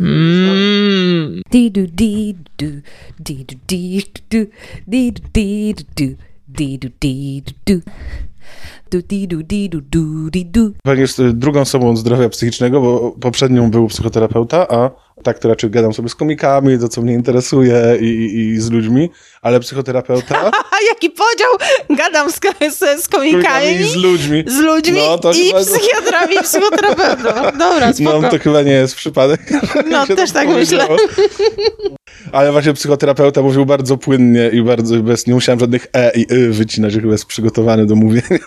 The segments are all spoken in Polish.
Mm. Pan jest drugą osobą zdrowia psychicznego, bo poprzednią był psychoterapeuta, a tak to raczej gadam sobie z komikami, to co mnie interesuje i, i, i z ludźmi, ale psychoterapeuta jaki podział? Gadam z, z, z komikami, i z ludźmi. z ludźmi No, i chyba- psychiatrami, i psychoterapeutą. Dobra, spoko. No to chyba nie jest przypadek. No, też tak powiedziało. Ale właśnie psychoterapeuta mówił bardzo płynnie i bardzo bez, nie musiałem żadnych e i y wycinać, chyba jest przygotowany do mówienia.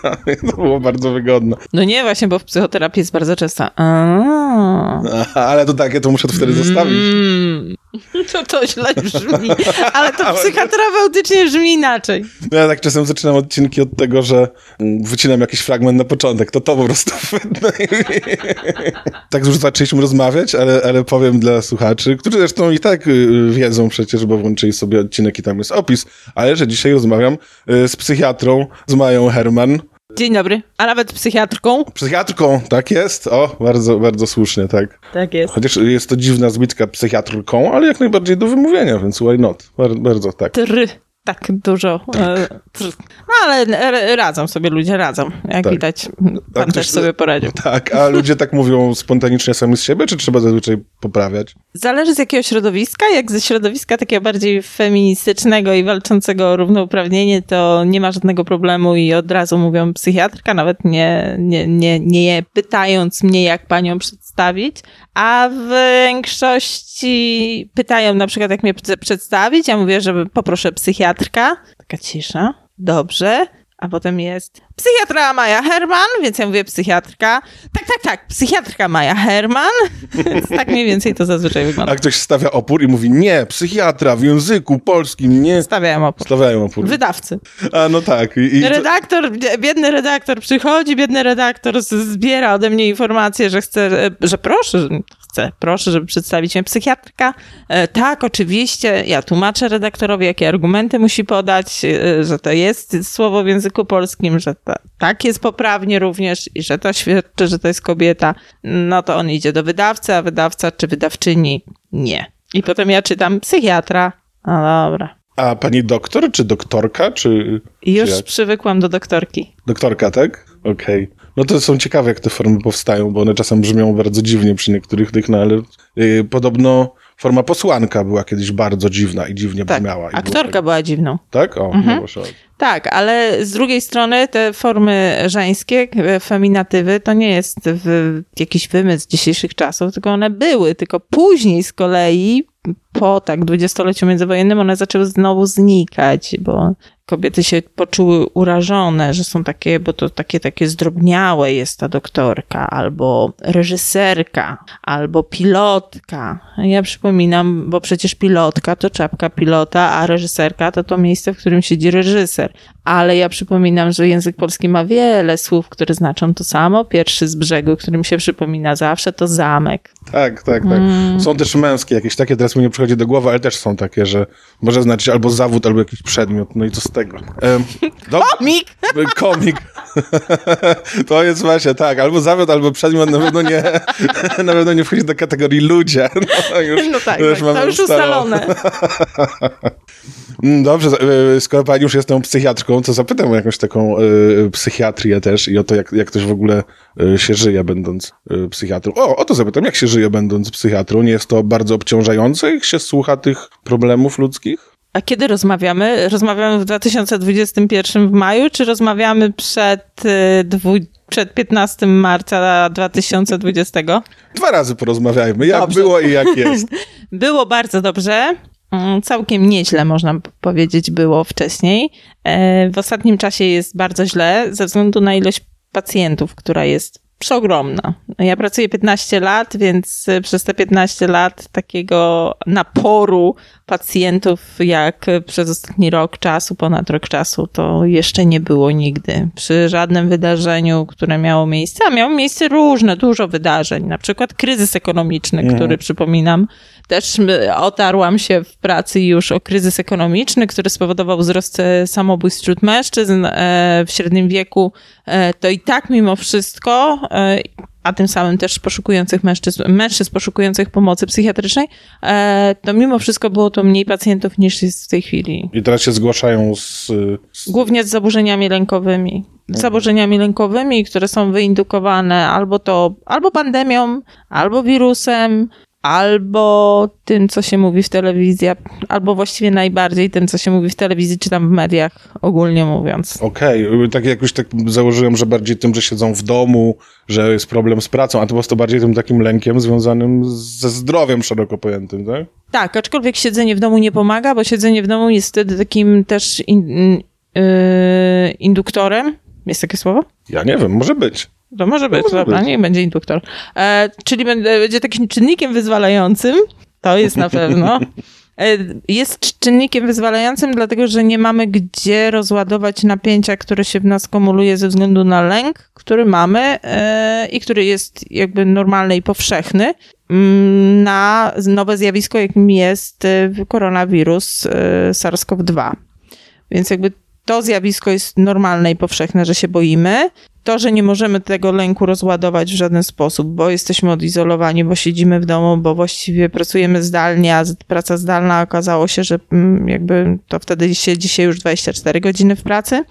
to było bardzo wygodne. No nie, właśnie, bo w psychoterapii jest bardzo często. A. Ale to takie, to muszę wtedy zostawić. Mm. To to źle brzmi, ale to psychoterapeutycznie brzmi inaczej. No Ja tak czasem zaczynam odcinki od tego, że mm, wycinam jakiś fragment na początek, to to po prostu wytnę. tak już zaczęliśmy rozmawiać, ale, ale powiem dla słuchaczy, którzy zresztą i tak y, wiedzą przecież, bo włączyli sobie odcinek i tam jest opis, ale że dzisiaj rozmawiam y, z psychiatrą, z Mają Herman. Dzień dobry, a nawet psychiatrką. Psychiatrką, tak jest? O, bardzo, bardzo słusznie, tak. Tak jest. Chociaż jest to dziwna zbitka psychiatrką, ale jak najbardziej do wymówienia, więc why not? Bardzo, bardzo tak. Tr. Tak dużo. e, tr. No ale radzą sobie ludzie, radzą. Jak Tak. widać, pan ktoś- też sobie poradził. Tak, a ludzie tak mówią spontanicznie sami z siebie, czy trzeba zazwyczaj poprawiać? Zależy z jakiego środowiska. Jak ze środowiska takiego bardziej feministycznego i walczącego o równouprawnienie, to nie ma żadnego problemu i od razu mówią psychiatrka, nawet nie, nie, nie, nie pytając mnie, jak panią przedstawić. A w większości pytają na przykład, jak mnie przedstawić. Ja mówię, że poproszę psychiatrka. Taka cisza. Dobrze. A potem jest psychiatra Maja Herman, więc ja mówię psychiatrka. Tak, tak, tak, psychiatrka Maja Herman. Tak mniej więcej to zazwyczaj wygląda. A ktoś stawia opór i mówi, nie, psychiatra w języku polskim, nie. Stawiają opór. Stawiają opór. Wydawcy. A no tak. I, i to, Redaktor, biedny redaktor przychodzi, biedny redaktor zbiera ode mnie informację, że chce, że proszę, chcę, proszę, żeby przedstawić mnie psychiatrka. E, tak, oczywiście, ja tłumaczę redaktorowi, jakie argumenty musi podać, e, że to jest słowo w języku polskim, że tak jest poprawnie również i że to świadczy, że to jest kobieta. No to on idzie do wydawcy, a wydawca czy wydawczyni nie. I potem ja czytam psychiatra. No dobra. a pani doktor, czy doktorka, czy... Już czy przywykłam do doktorki. Doktorka, tak? Okej. No to są ciekawe, jak te formy powstają, bo one czasem brzmią bardzo dziwnie przy niektórych tych, no ale y, podobno forma posłanka była kiedyś bardzo dziwna i dziwnie Tak, brzmiała. I było aktorka była dziwną. Tak? O, Mhm. no proszę. Tak, ale z drugiej strony te formy żeńskie, e, feminatywy, to nie jest jakiś wymysł dzisiejszych czasów, tylko one były, tylko później z kolei, po tak dwudziestoleciu międzywojennym, one zaczęły znowu znikać, bo kobiety się poczuły urażone, że są takie, bo to takie, takie zdrobniałe jest ta doktorka, albo reżyserka, albo pilotka. Ja przypominam, bo przecież pilotka to czapka pilota, a reżyserka to to miejsce, w którym siedzi reżyser. Ale ja przypominam, że język polski ma wiele słów, które znaczą to samo. Pierwszy z brzegu, który mi się przypomina zawsze, to zamek. Tak, tak, tak. Mm. Są też męskie jakieś takie, teraz mi nie przychodzi do głowy, ale też są takie, że może znaczyć albo zawód, albo jakiś przedmiot, no i z tego? Do- Komik! Komik. to jest właśnie tak, albo zawód, albo przedmiot, na pewno nie, na pewno nie wchodzi do kategorii ludzie. No, już, No tak, już tak to już ustalone. Mm, Dobrze, y, skoro pani już jest tą psychiatrką, to zapytam o jakąś taką y, psychiatrię też i o to, jak, jak też w ogóle y, się żyje, będąc y, psychiatrą. O, o to zapytam, jak się żyje, będąc psychiatrą? Nie jest to bardzo obciążające, jak się słucha tych problemów ludzkich? A kiedy rozmawiamy? Rozmawiamy w 2021 w maju, czy rozmawiamy przed, y, dwu, przed 15 marca 2020? Dwa razy porozmawiajmy, jak Dobrze. było i jak jest. Było bardzo dobrze. Mm, Całkiem nieźle, można powiedzieć, było wcześniej. E, W ostatnim czasie jest bardzo źle ze względu na ilość pacjentów, która jest przeogromna. Ja pracuję 15 lat, więc e, przez te 15 lat takiego naporu pacjentów, jak przez ostatni rok czasu, ponad rok czasu, to jeszcze nie było nigdy. Przy żadnym wydarzeniu, które miało miejsce, a miało miejsce różne, dużo wydarzeń, na przykład kryzys ekonomiczny, który przypominam, też otarłam się w pracy już o kryzys ekonomiczny, który spowodował wzrost e, samobójstw wśród mężczyzn e, w średnim wieku. E, To i tak mimo wszystko, a tym samym też poszukujących mężczyzn, mężczyzn poszukujących pomocy psychiatrycznej, e, to mimo wszystko było to mniej pacjentów niż jest w tej chwili. I teraz się zgłaszają z... z... Głównie z zaburzeniami lękowymi. Z zaburzeniami lękowymi, które są wyindukowane albo to, albo pandemią, albo wirusem, albo tym, co się mówi w telewizji, albo właściwie najbardziej tym, co się mówi w telewizji, czy tam w mediach, ogólnie mówiąc. Okej, okay. tak jakoś tak założyłem, że bardziej tym, że siedzą w domu, że jest problem z pracą, a to po prostu bardziej tym takim lękiem związanym ze zdrowiem szeroko pojętym, tak? Tak, aczkolwiek siedzenie w domu nie pomaga, bo siedzenie w domu jest wtedy takim też in, yy, induktorem. Jest takie słowo? Ja nie wiem, może być. To może być, może dobra, być. niech będzie induktor. E, czyli będzie takim czynnikiem wyzwalającym, to jest na pewno. E, jest czynnikiem wyzwalającym, dlatego że nie mamy gdzie rozładować napięcia, które się w nas kumuluje ze względu na lęk, który mamy e, i który jest jakby normalny i powszechny mm, na nowe zjawisko, jakim jest e, koronawirus e, SARS-CoV-2. Więc jakby to zjawisko jest normalne i powszechne, że się boimy. To, że nie możemy tego lęku rozładować w żaden sposób, bo jesteśmy odizolowani, bo siedzimy w domu, bo właściwie pracujemy zdalnie, a praca zdalna okazało się, że mm, jakby to wtedy się już 24 godziny w pracy,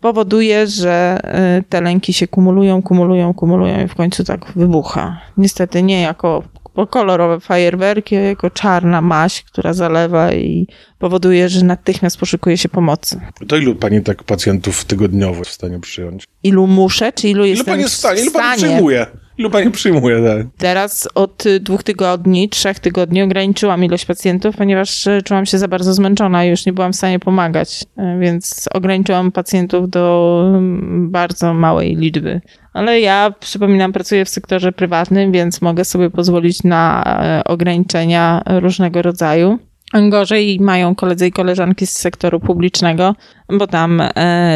powoduje, że y, te lęki się kumulują, kumulują, kumulują i w końcu tak wybucha. Niestety nie jako kolorowe fajerwerki, jako czarna maść, która zalewa i powoduje, że natychmiast poszukuje się pomocy. To ilu pani tak pacjentów tygodniowo jest w stanie przyjąć? Ilu muszę, czy ilu jest w stanie? Ilu pani przyjmuje? Ilu pani przyjmuje? Tak? Teraz od dwóch tygodni, trzech tygodni ograniczyłam ilość pacjentów, ponieważ e, czułam się za bardzo zmęczona i już nie byłam w stanie pomagać, e, więc ograniczyłam pacjentów do mm, bardzo małej liczby. Ale ja, przypominam, pracuję w sektorze prywatnym, więc mogę sobie pozwolić na ograniczenia różnego rodzaju. Gorzej mają koledzy i koleżanki z sektoru publicznego, bo tam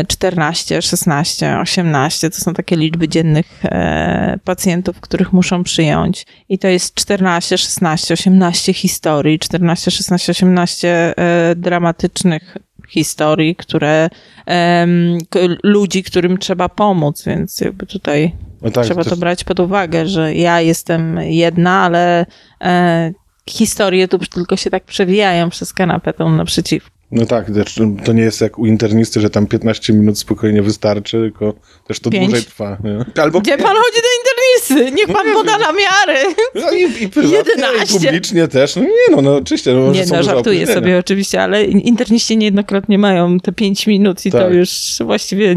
14, 16, 18 to są takie liczby dziennych e, pacjentów, których muszą przyjąć. I to jest 14, 16, 18 historii, 14, 16, 18 dramatycznych historii, które ludzi, którym trzeba pomóc, więc jakby tutaj no tak, trzeba to, to brać pod uwagę, że ja jestem jedna, ale e, historie tu tylko się tak przewijają przez kanapę tą naprzeciw. No tak, to nie jest jak u internisty, że tam 15 minut spokojnie wystarczy, tylko też to Pięć. dłużej trwa. Nie? Albo Gdzie pan chodzi internisty? Niech pan no poda namiary. No i, i prywatnie, 11. i publicznie też. No nie no, no oczywiście. No, nie no, żartuję sobie oczywiście, ale interniści niejednokrotnie mają te 5 minut i tak. to już właściwie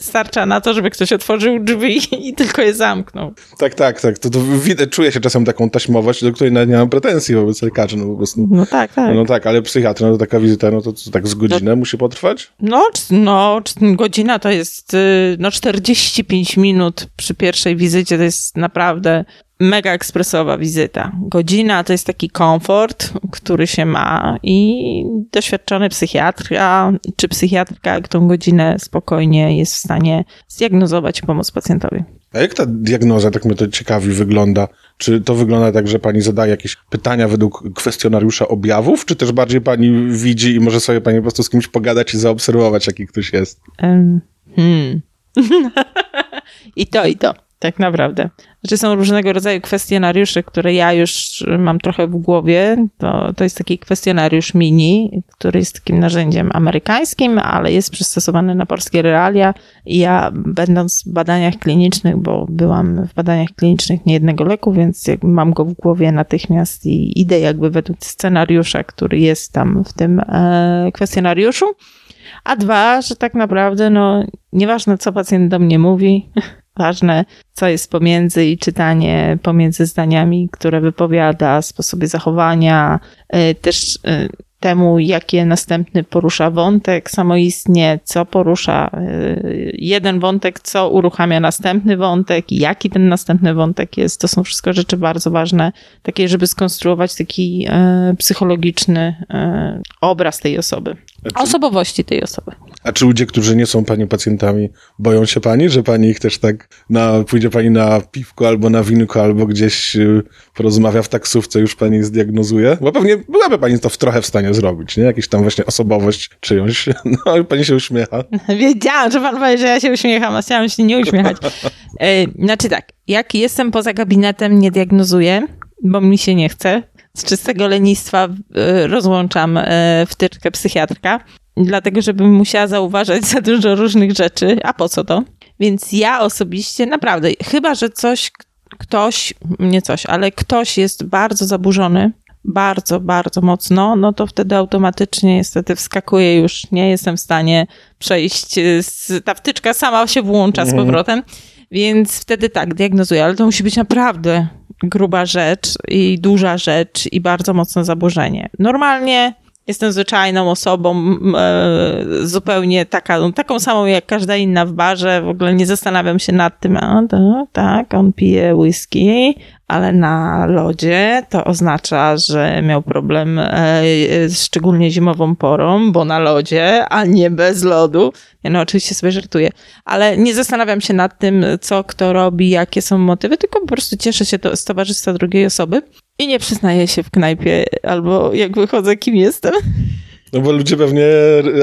starcza na to, żeby ktoś otworzył drzwi i tylko je zamknął. Tak, tak, tak. To, to widać, czuję się czasem taką taśmowość, do której nie mam pretensji wobec lekarzy, no po prostu. No tak, tak. No tak, ale psychiatra, no to taka wizyta, no to, to tak z godzinę no, musi potrwać? No, no, godzina to jest y, no 45 minut przy pierwszej wizycie, to jest naprawdę mega ekspresowa wizyta. Godzina to jest taki komfort, który się ma i doświadczony psychiatra czy psychiatrka tą godzinę spokojnie jest w stanie zdiagnozować i pomóc pacjentowi. A jak ta diagnoza, tak mnie to ciekawi, wygląda? Czy to wygląda tak, że pani zadaje jakieś pytania według kwestionariusza objawów, czy też bardziej pani widzi i może sobie pani po prostu z kimś pogadać i zaobserwować, jaki ktoś jest? Hmm. I to, i to. Tak naprawdę. Znaczy są różnego rodzaju kwestionariusze, które ja już mam trochę w głowie. To, to jest taki kwestionariusz mini, który jest takim narzędziem amerykańskim, ale jest przystosowany na polskie realia. I ja będąc w badaniach klinicznych, bo byłam w badaniach klinicznych niejednego leku, więc mam go w głowie natychmiast i idę jakby według scenariusza, który jest tam w tym e, kwestionariuszu. A dwa, że tak naprawdę, no, nieważne co pacjent do mnie mówi, ważne, co jest pomiędzy i czytanie pomiędzy zdaniami, które wypowiada, sposobie zachowania, y, też y, temu, jakie następny porusza wątek, samoistnie, co porusza y, jeden wątek, co uruchamia następny wątek, jaki ten następny wątek jest. To są wszystko rzeczy bardzo ważne, takie, żeby skonstruować taki psychologiczny obraz tej osoby. Osobowości tej osoby. A czy ludzie, którzy nie są pani pacjentami, boją się pani, że pani ich też tak na, pójdzie pani na piwko albo na winko, albo gdzieś y, porozmawia w taksówce, już pani zdiagnozuje? Bo pewnie byłaby pani to w trochę w stanie zrobić, nie? Jakiś tam właśnie osobowość czyjąś. No i pani się uśmiecha. Wiedziałam, że pan powie, że ja się uśmiecham, a chciałam się nie uśmiechać. E, Znaczy tak, jak jestem poza gabinetem, nie diagnozuję, bo mi się nie chce. Z czystego lenistwa e, rozłączam e, wtyczkę psychiatrka, dlatego żebym musiała zauważać za dużo różnych rzeczy. A po co to? Więc ja osobiście naprawdę, chyba że coś, ktoś, nie coś, ale ktoś jest bardzo zaburzony, bardzo, bardzo mocno, no to wtedy automatycznie niestety wskakuje już, nie jestem w stanie przejść, z, ta wtyczka sama się włącza z powrotem, więc wtedy tak, diagnozuję, ale to musi być naprawdę gruba rzecz i duża rzecz i bardzo mocne zaburzenie. Normalnie jestem zwyczajną osobą, e, zupełnie taka, no, taką samą jak każda inna w barze, w ogóle nie zastanawiam się nad tym, a to, tak, on pije whisky, ale na lodzie to oznacza, że miał problem e, e, szczególnie zimową porą, bo na lodzie, a nie bez lodu. Ja no oczywiście sobie żartuję, ale nie zastanawiam się nad tym, co kto robi, jakie są motywy, tylko po prostu cieszę się to, z towarzystwa drugiej osoby i nie przyznaję się w knajpie albo jak wychodzę, kim jestem. No bo ludzie pewnie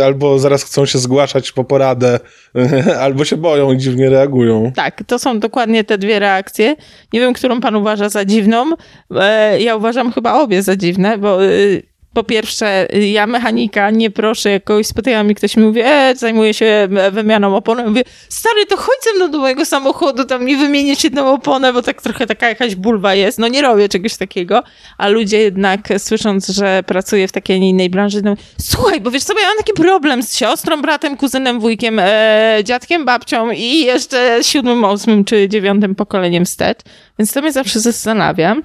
albo zaraz chcą się zgłaszać po poradę, albo się boją i dziwnie reagują. Tak, to są dokładnie te dwie reakcje. Nie wiem, którą pan uważa za dziwną. E, Ja uważam chyba obie za dziwne, bo y, po pierwsze, y, ja mechanika nie proszę, jak kogoś spotykam i ktoś mi mówi, e, zajmuję się e, wymianą opony. Mówię, stary, to chodź ze mną do mojego samochodu, tam mi wymienić jedną oponę, bo tak trochę taka jakaś bulwa jest. No nie robię czegoś takiego, a ludzie jednak e, słysząc, że pracuję w takiej, a nie innej branży, no, słuchaj, bo wiesz co, ja mam taki problem z siostrą, bratem, kuzynem, wujkiem, e, dziadkiem, babcią i jeszcze siódmym, ósmym czy dziewiątym pokoleniem wstecz. Więc to mnie zawsze zastanawia.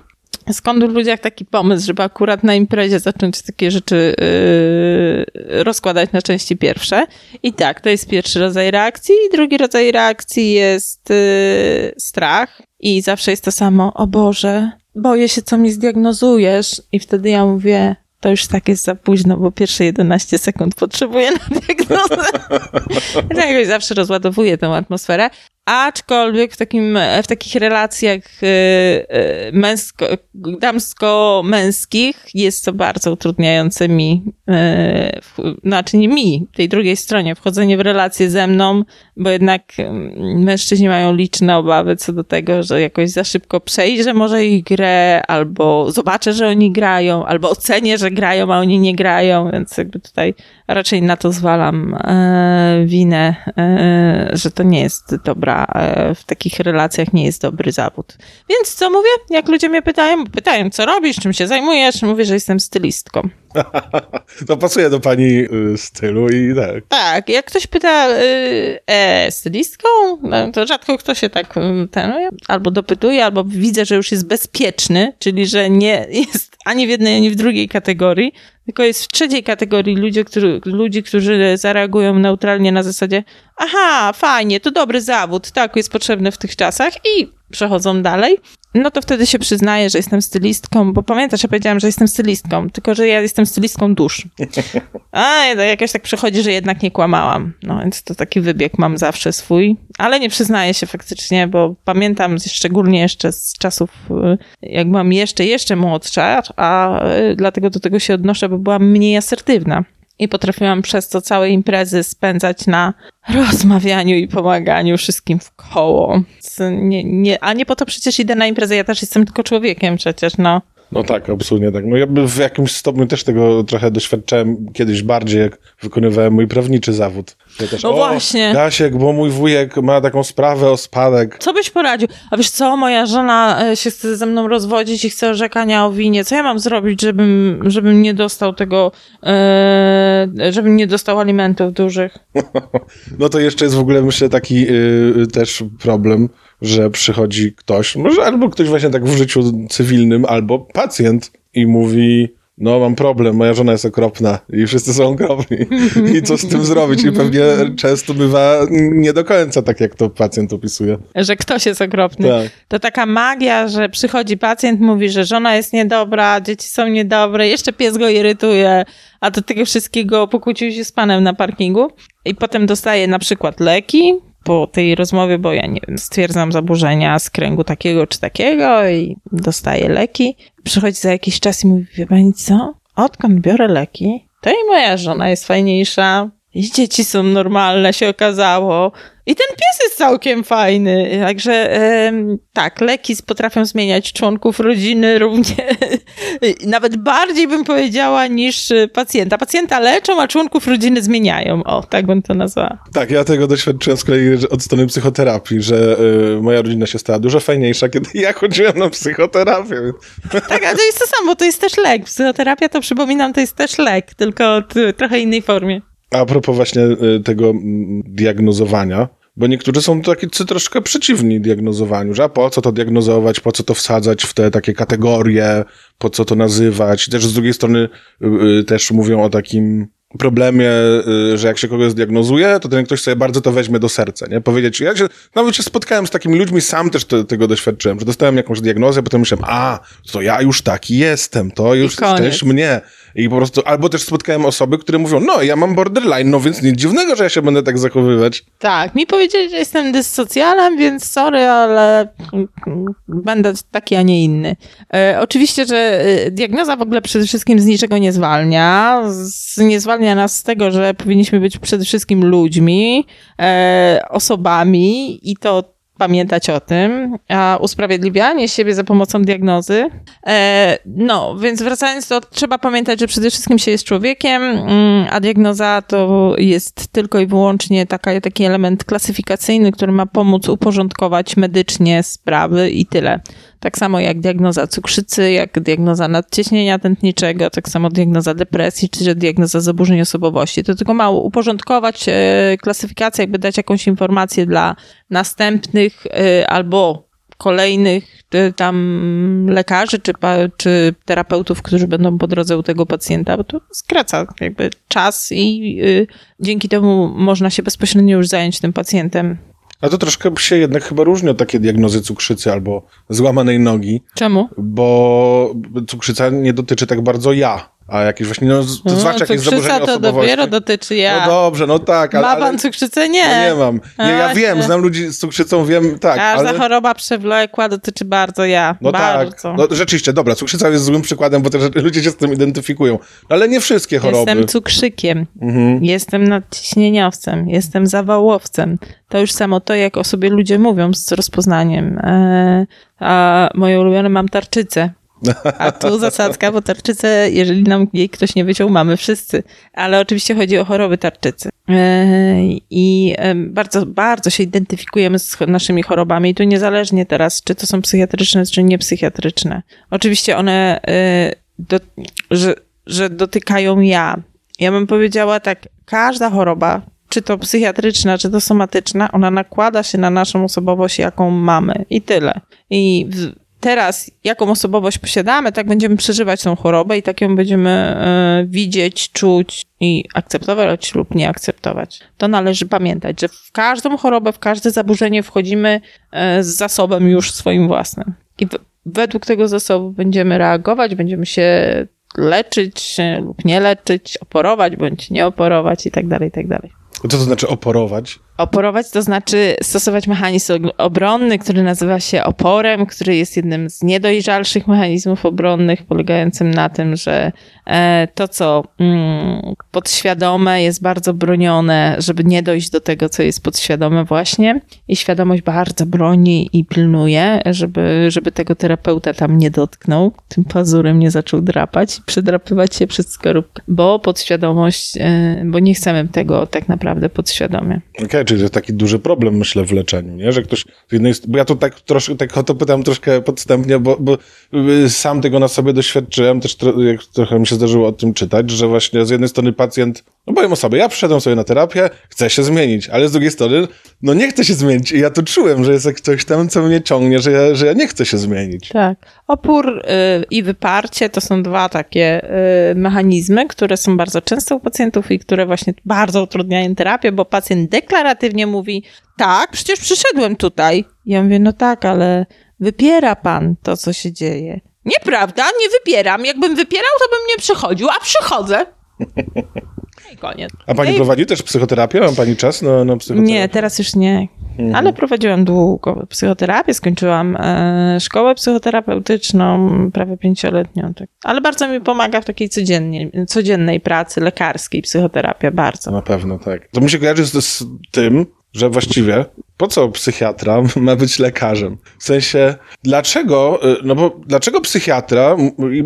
Skąd w ludziach taki pomysł, żeby akurat na imprezie zacząć takie rzeczy yy, rozkładać na części pierwsze? I tak, to jest pierwszy rodzaj reakcji. I drugi rodzaj reakcji jest yy, strach. I zawsze jest to samo, o Boże, boję się, co mi zdiagnozujesz. I wtedy ja mówię, to już tak jest za późno, bo pierwsze 11 sekund potrzebuję na diagnozę. Ja jakoś zawsze rozładowuję tę atmosferę. Aczkolwiek w, takim, w takich relacjach y, y, męsko, damsko-męskich jest to bardzo utrudniające mi, y, znaczy nie mi, tej drugiej stronie, wchodzenie w relacje ze mną, bo jednak mężczyźni mają liczne obawy co do tego, że jakoś za szybko przejrzę może ich grę, albo zobaczę, że oni grają, albo ocenię, że grają, a oni nie grają, więc jakby tutaj raczej na to zwalam e, winę, e, że to nie jest dobra, e, w takich relacjach nie jest dobry zawód. Więc co mówię? Jak ludzie mnie pytają, pytają, co robisz, czym się zajmujesz, mówię, że jestem stylistką. To pasuje do pani y, stylu i tak. Tak, jak ktoś pyta, y, e, stylistką, no, to rzadko kto się tak y, ten, albo dopytuje, albo widzę, że już jest bezpieczny, czyli że nie jest ani w jednej, ani w drugiej kategorii, tylko jest w trzeciej kategorii ludzi, którzy, ludzi, którzy zareagują neutralnie na zasadzie aha, fajnie, to dobry zawód, tak, jest potrzebny w tych czasach i przechodzą dalej, no to wtedy się przyznaję, że jestem stylistką, bo pamiętasz, ja powiedziałam, że jestem stylistką, tylko że ja jestem stylistką dusz. A to jakoś tak przychodzi, że jednak nie kłamałam. No więc to taki wybieg mam zawsze swój, ale nie przyznaję się faktycznie, bo pamiętam szczególnie jeszcze z czasów, y, jak byłam jeszcze, jeszcze młodsza, a y, dlatego do tego się odnoszę, bo byłam mniej asertywna. I potrafiłam przez to całe imprezy spędzać na rozmawianiu i pomaganiu wszystkim w koło. Nie, nie, a nie po to przecież idę na imprezę, ja też jestem tylko człowiekiem przecież, no. No tak, absolutnie tak. No ja w jakimś stopniu też tego trochę doświadczałem kiedyś bardziej, jak wykonywałem mój prawniczy zawód. Ja też, No o, właśnie. Jasiek, bo mój wujek ma taką sprawę o spadek. Co byś poradził? A wiesz co, moja żona e, się chce ze mną rozwodzić i chce orzekania o winie. Co ja mam zrobić, żebym, żebym nie dostał tego, e, żebym nie dostał alimentów dużych? No to jeszcze jest w ogóle, myślę, taki y, też problem, że przychodzi ktoś, może albo ktoś właśnie tak w życiu cywilnym, albo pacjent i mówi, no mam problem, moja żona jest okropna i wszyscy są okropni. I co z tym zrobić? I pewnie często bywa nie do końca tak, jak to pacjent opisuje. Że ktoś jest okropny. Tak. To taka magia, że przychodzi pacjent, mówi, że żona jest niedobra, dzieci są niedobre, jeszcze pies go irytuje, a do tego wszystkiego pokłócił się z panem na parkingu i potem dostaje na przykład leki po tej rozmowie, bo ja nie wiem, stwierdzam zaburzenia z kręgu takiego czy takiego i dostaje leki. Przychodzi za jakiś czas i mówi, wie pani co? Odkąd biorę leki, to i moja żona jest fajniejsza, i dzieci są normalne, się okazało. I ten pies jest całkiem fajny. Także tak, leki potrafią zmieniać członków rodziny równie, nawet bardziej bym powiedziała niż pacjenta. Pacjenta leczą, a członków rodziny zmieniają. O, tak bym to nazwała. Tak, ja tego doświadczyłem z kolei od strony psychoterapii, że y, moja rodzina się stała dużo fajniejsza, kiedy ja chodziłem na psychoterapię. Tak, ale to jest to samo, to jest też lek. Psychoterapia to przypominam, to jest też lek, tylko w trochę innej formie. A propos właśnie y, tego mm, diagnozowania, bo niektórzy są tacy troszkę przeciwni diagnozowaniu, że a po co to diagnozować, po co to wsadzać w te takie kategorie, po co to nazywać. Też z drugiej strony y, y, też mówią o takim problemie, y, że jak się kogoś zdiagnozuje, to ten ktoś sobie bardzo to weźmie do serca, nie? Powiedzieć, ja się, nawet się spotkałem z takimi ludźmi, sam też te, tego doświadczyłem, że dostałem jakąś diagnozę, potem myślałem, a, to ja już taki jestem, to już część mnie. I po prostu, albo też spotkałem osoby, które mówią, no, ja mam borderline, no więc nic dziwnego, że ja się będę tak zachowywać. Tak, mi powiedzieli, że jestem dyssocjalem, więc sorry, ale będę taki, a nie inny. E, oczywiście, że e, diagnoza w ogóle przede wszystkim z niczego nie zwalnia. Z, nie zwalnia nas z tego, że powinniśmy być przede wszystkim ludźmi, e, osobami i to pamiętać o tym, a usprawiedliwianie siebie za pomocą diagnozy. E, no, więc wracając to, trzeba pamiętać, że przede wszystkim się jest człowiekiem, mm, a diagnoza to jest tylko i wyłącznie taka, taki element klasyfikacyjny, który ma pomóc uporządkować medycznie sprawy i tyle. Tak samo jak diagnoza cukrzycy, jak diagnoza nadciśnienia tętniczego, tak samo diagnoza depresji, czy diagnoza zaburzeń osobowości. To tylko mało uporządkować e, klasyfikację, jakby dać jakąś informację dla następnych e, albo kolejnych e, tam lekarzy czy, czy terapeutów, którzy będą po drodze u tego pacjenta, bo to skraca jakby czas i y, dzięki temu można się bezpośrednio już zająć tym pacjentem. A to troszkę się jednak chyba różni od takiej diagnozy cukrzycy albo złamanej nogi, Czemu? bo cukrzyca nie dotyczy tak bardzo ja, a jakieś właśnie, no, to zwłaszcza jakieś cukrzyca zaburzenia to osobowości. dopiero dotyczy ja. No dobrze, no tak, ale... Ma pan cukrzycę? Nie. No nie mam. Nie, ja A, wiem, znam ludzi z cukrzycą, wiem, tak, Każda ale... choroba przewlekła dotyczy bardzo ja. No bardzo. tak, no rzeczywiście, dobra, cukrzyca jest złym przykładem, bo też ludzie się z tym identyfikują. No, ale nie wszystkie choroby. Jestem cukrzykiem, Mhm. jestem nadciśnieniowcem, jestem zawałowcem. To już samo to, jak o sobie ludzie mówią z rozpoznaniem. E, a moje ulubione mam tarczycę. A tu zasadzka, bo tarczycę, jeżeli nam jej ktoś nie wyciął, mamy wszyscy. Ale oczywiście chodzi o choroby tarczycy. E, I e, bardzo, bardzo się identyfikujemy z naszymi chorobami. I tu niezależnie teraz, czy to są psychiatryczne, czy niepsychiatryczne. Oczywiście one, e, do, że, że dotykają ja. Ja bym powiedziała tak, każda choroba, czy to psychiatryczna, czy to somatyczna, ona nakłada się na naszą osobowość, jaką mamy. I tyle. I w, teraz, jaką osobowość posiadamy, tak będziemy przeżywać tą chorobę i tak ją będziemy e, widzieć, czuć i akceptować lub nie akceptować. To należy pamiętać, że w każdą chorobę, w każde zaburzenie wchodzimy e, z zasobem już swoim własnym. I w, według tego zasobu będziemy reagować, będziemy się leczyć lub nie leczyć, oporować bądź nie oporować i tak dalej, i tak dalej. Co to znaczy oporować? Oporować to znaczy stosować mechanizm obronny, który nazywa się oporem, który jest jednym z niedojrzalszych mechanizmów obronnych, polegającym na tym, że e, to, co mm, podświadome, jest bardzo bronione, żeby nie dojść do tego, co jest podświadome właśnie. I świadomość bardzo broni i pilnuje, żeby, żeby tego terapeuta tam nie dotknął, tym pazurem nie zaczął drapać i przydrapywać się przez skorupkę, bo podświadomość, e, bo nie chcemy tego tak naprawdę podświadomie. Okej, czyli to jest taki duży problem, myślę, w leczeniu, nie? Że ktoś z jednej bo ja to tak troszkę, tak o to pytam troszkę podstępnie, bo, bo y, sam tego na sobie doświadczyłem, też tro, trochę mi się zdarzyło o tym czytać, że właśnie z jednej strony pacjent, no powiem o sobie, ja przyszedłem sobie na terapię, chcę się zmienić, ale z drugiej strony, no nie chcę się zmienić i ja to czułem, że jest jak coś tam, co mnie ciągnie, że ja, że ja nie chcę się zmienić. Tak. Opór y, i wyparcie to są dwa takie y, mechanizmy, które są bardzo często u pacjentów i które właśnie bardzo utrudniają terapię, bo pacjent deklaratywnie mówi: Tak, przecież przyszedłem tutaj. Ja mówię: No tak, ale wypiera pan to, co się dzieje. Nieprawda, nie wypieram. Jakbym wypierał, to bym nie przychodził, a przychodzę. No I koniec. A pani No i- prowadzi też psychoterapię? Ma pani czas na, na psychoterapię? Nie, teraz już nie. Mhm. Ale prowadziłam długo psychoterapię, skończyłam e, szkołę psychoterapeutyczną, prawie pięcioletnią. Tak. Ale bardzo mi pomaga w takiej codziennej, codziennej pracy lekarskiej psychoterapia, bardzo. Na pewno, tak. To mi się kojarzy z, z tym, że właściwie po co psychiatra ma być lekarzem? W sensie, dlaczego, y, no bo dlaczego psychiatra,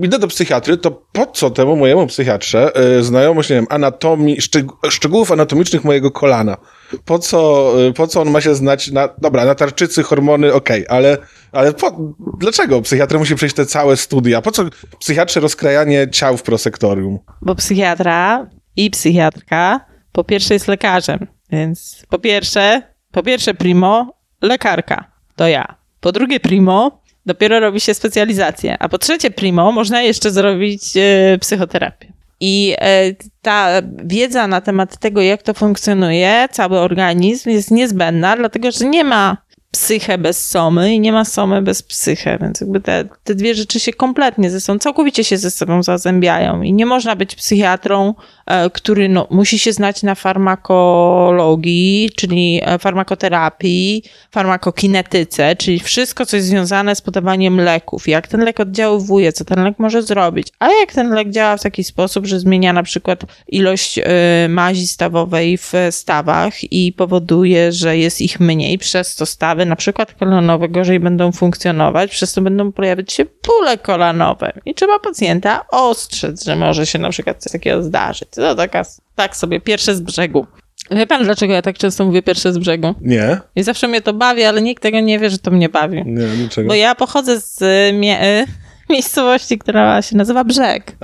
idę do psychiatry, to po co temu mojemu psychiatrze y, znajomość, nie wiem, anatomii, szczeg- szczegółów anatomicznych mojego kolana? Po co, y, po co on ma się znać na, dobra, na tarczycy, hormony, okej, ale, ale po, dlaczego psychiatra musi przejść te całe studia? Po co psychiatrze rozkrajanie ciał w prosektorium? Bo psychiatra i psychiatrka po pierwsze jest lekarzem, więc po pierwsze, po pierwsze primo, lekarka, to ja. Po drugie primo, dopiero robi się specjalizację, a po trzecie primo, można jeszcze zrobić e, psychoterapię. I e, ta wiedza na temat tego, jak to funkcjonuje, cały organizm jest niezbędna, dlatego że nie ma psychę bez somy i nie ma somy bez psychę, więc jakby te, te dwie rzeczy się kompletnie ze sobą, całkowicie się ze sobą zazębiają i nie można być psychiatrą, e, który no, musi się znać na farmakologii, czyli e, farmakoterapii, farmakokinetyce, czyli wszystko, co jest związane z podawaniem leków, jak ten lek oddziaływuje, co ten lek może zrobić, a jak ten lek działa w taki sposób, że zmienia na przykład ilość e, mazi stawowej w stawach i powoduje, że jest ich mniej, przez to stawy na przykład kolanowe gorzej będą funkcjonować, przez to będą pojawiać się bóle kolanowe i trzeba pacjenta ostrzec, że może się na przykład coś takiego zdarzyć. To taka, tak sobie, pierwsze z brzegu. Wie pan, dlaczego ja tak często mówię pierwsze z brzegu? Nie? I zawsze mnie to bawi, ale nikt tego nie wie, że to mnie bawi. Nie, niczego. Bo ja pochodzę z y, mie- y, miejscowości, która się nazywa Brzeg.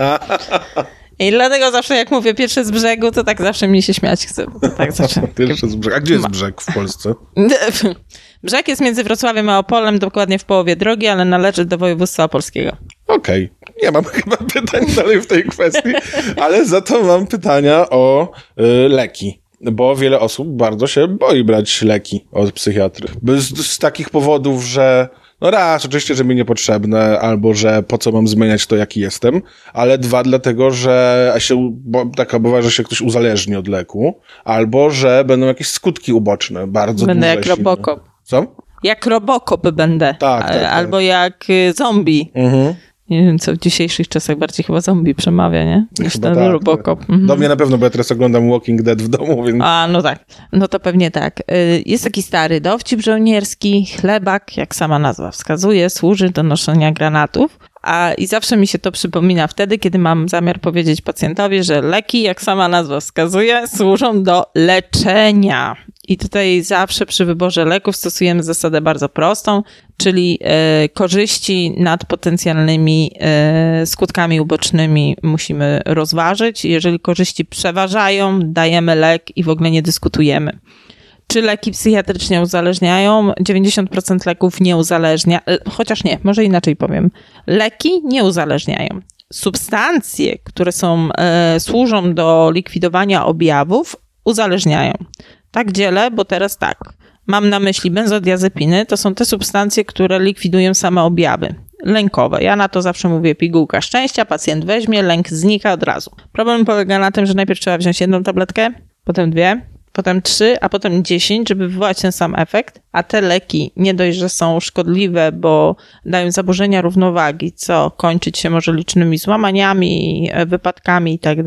I dlatego zawsze jak mówię pierwsze z brzegu, to tak zawsze mnie się śmiać chce. tak zawsze. Pierwszy z brzeg. A gdzie jest brzeg w Polsce? Brzeg jest między Wrocławiem a Opolem, dokładnie w połowie drogi, ale należy do województwa opolskiego. Okej. Nie mam chyba pytań dalej w tej kwestii, ale za to mam pytania o y, leki. Bo wiele osób bardzo się boi brać leki od psychiatry. Z, z takich powodów, że no raz, oczywiście, że mi niepotrzebne, albo że po co mam zmieniać to, jaki jestem, ale dwa, dlatego, że się, bo, taka bywa, że się ktoś uzależni od leku, albo że będą jakieś skutki uboczne, bardzo Będę jak. Robocop. Co? Jak Robocop będę. Tak, tak, tak. Albo jak y, zombie. Mhm. Nie wiem, co w dzisiejszych czasach bardziej chyba zombie przemawia, nie? Niż Chyba ten tak. Robocop. Mhm. Do mnie na pewno, bo ja teraz oglądam Walking Dead w domu, więc... A, no tak. No to pewnie tak. Y, Jest taki stary dowcip żołnierski, chlebak, jak sama nazwa wskazuje, służy do noszenia granatów. A i zawsze mi się to przypomina wtedy, kiedy mam zamiar powiedzieć pacjentowi, że leki, jak sama nazwa wskazuje, służą do leczenia. I tutaj zawsze przy wyborze leków stosujemy zasadę bardzo prostą, czyli e, korzyści nad potencjalnymi e, skutkami ubocznymi musimy rozważyć. Jeżeli korzyści przeważają, dajemy lek i w ogóle nie dyskutujemy. Czy leki psychiatrycznie uzależniają? 90% leków nie uzależnia, chociaż nie, może inaczej powiem. Leki nie uzależniają. Substancje, które są, e, służą do likwidowania objawów, uzależniają. Tak dzielę, bo teraz tak. Mam na myśli benzodiazepiny, to są te substancje, które likwidują same objawy lękowe. Ja na to zawsze mówię pigułka szczęścia, pacjent weźmie, lęk znika od razu. Problem polega na tym, że najpierw trzeba wziąć jedną tabletkę, potem dwie, potem trzy, a potem dziesięć, żeby wywołać ten sam efekt, a te leki nie dość, że są szkodliwe, bo dają zaburzenia równowagi, co kończyć się może licznymi złamaniami, wypadkami i tak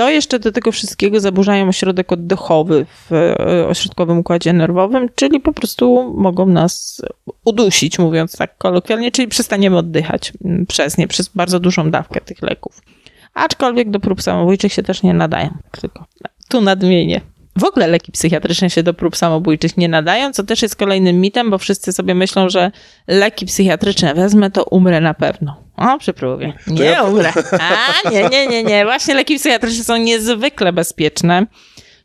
to jeszcze do tego wszystkiego zaburzają ośrodek oddechowy w e, ośrodkowym układzie nerwowym, czyli po prostu mogą nas udusić, mówiąc tak kolokwialnie, czyli przestaniemy oddychać mm, przez nie, przez bardzo dużą dawkę tych leków. Aczkolwiek do prób samobójczych się też nie nadają. Tylko tu nadmienię. W ogóle leki psychiatryczne się do prób samobójczych nie nadają, co też jest kolejnym mitem, bo wszyscy sobie myślą, że leki psychiatryczne wezmę, to umrę na pewno. O, przy próbie. Nie ja- umrę. A, nie, nie, nie, nie. Właśnie leki psychiatryczne są niezwykle bezpieczne.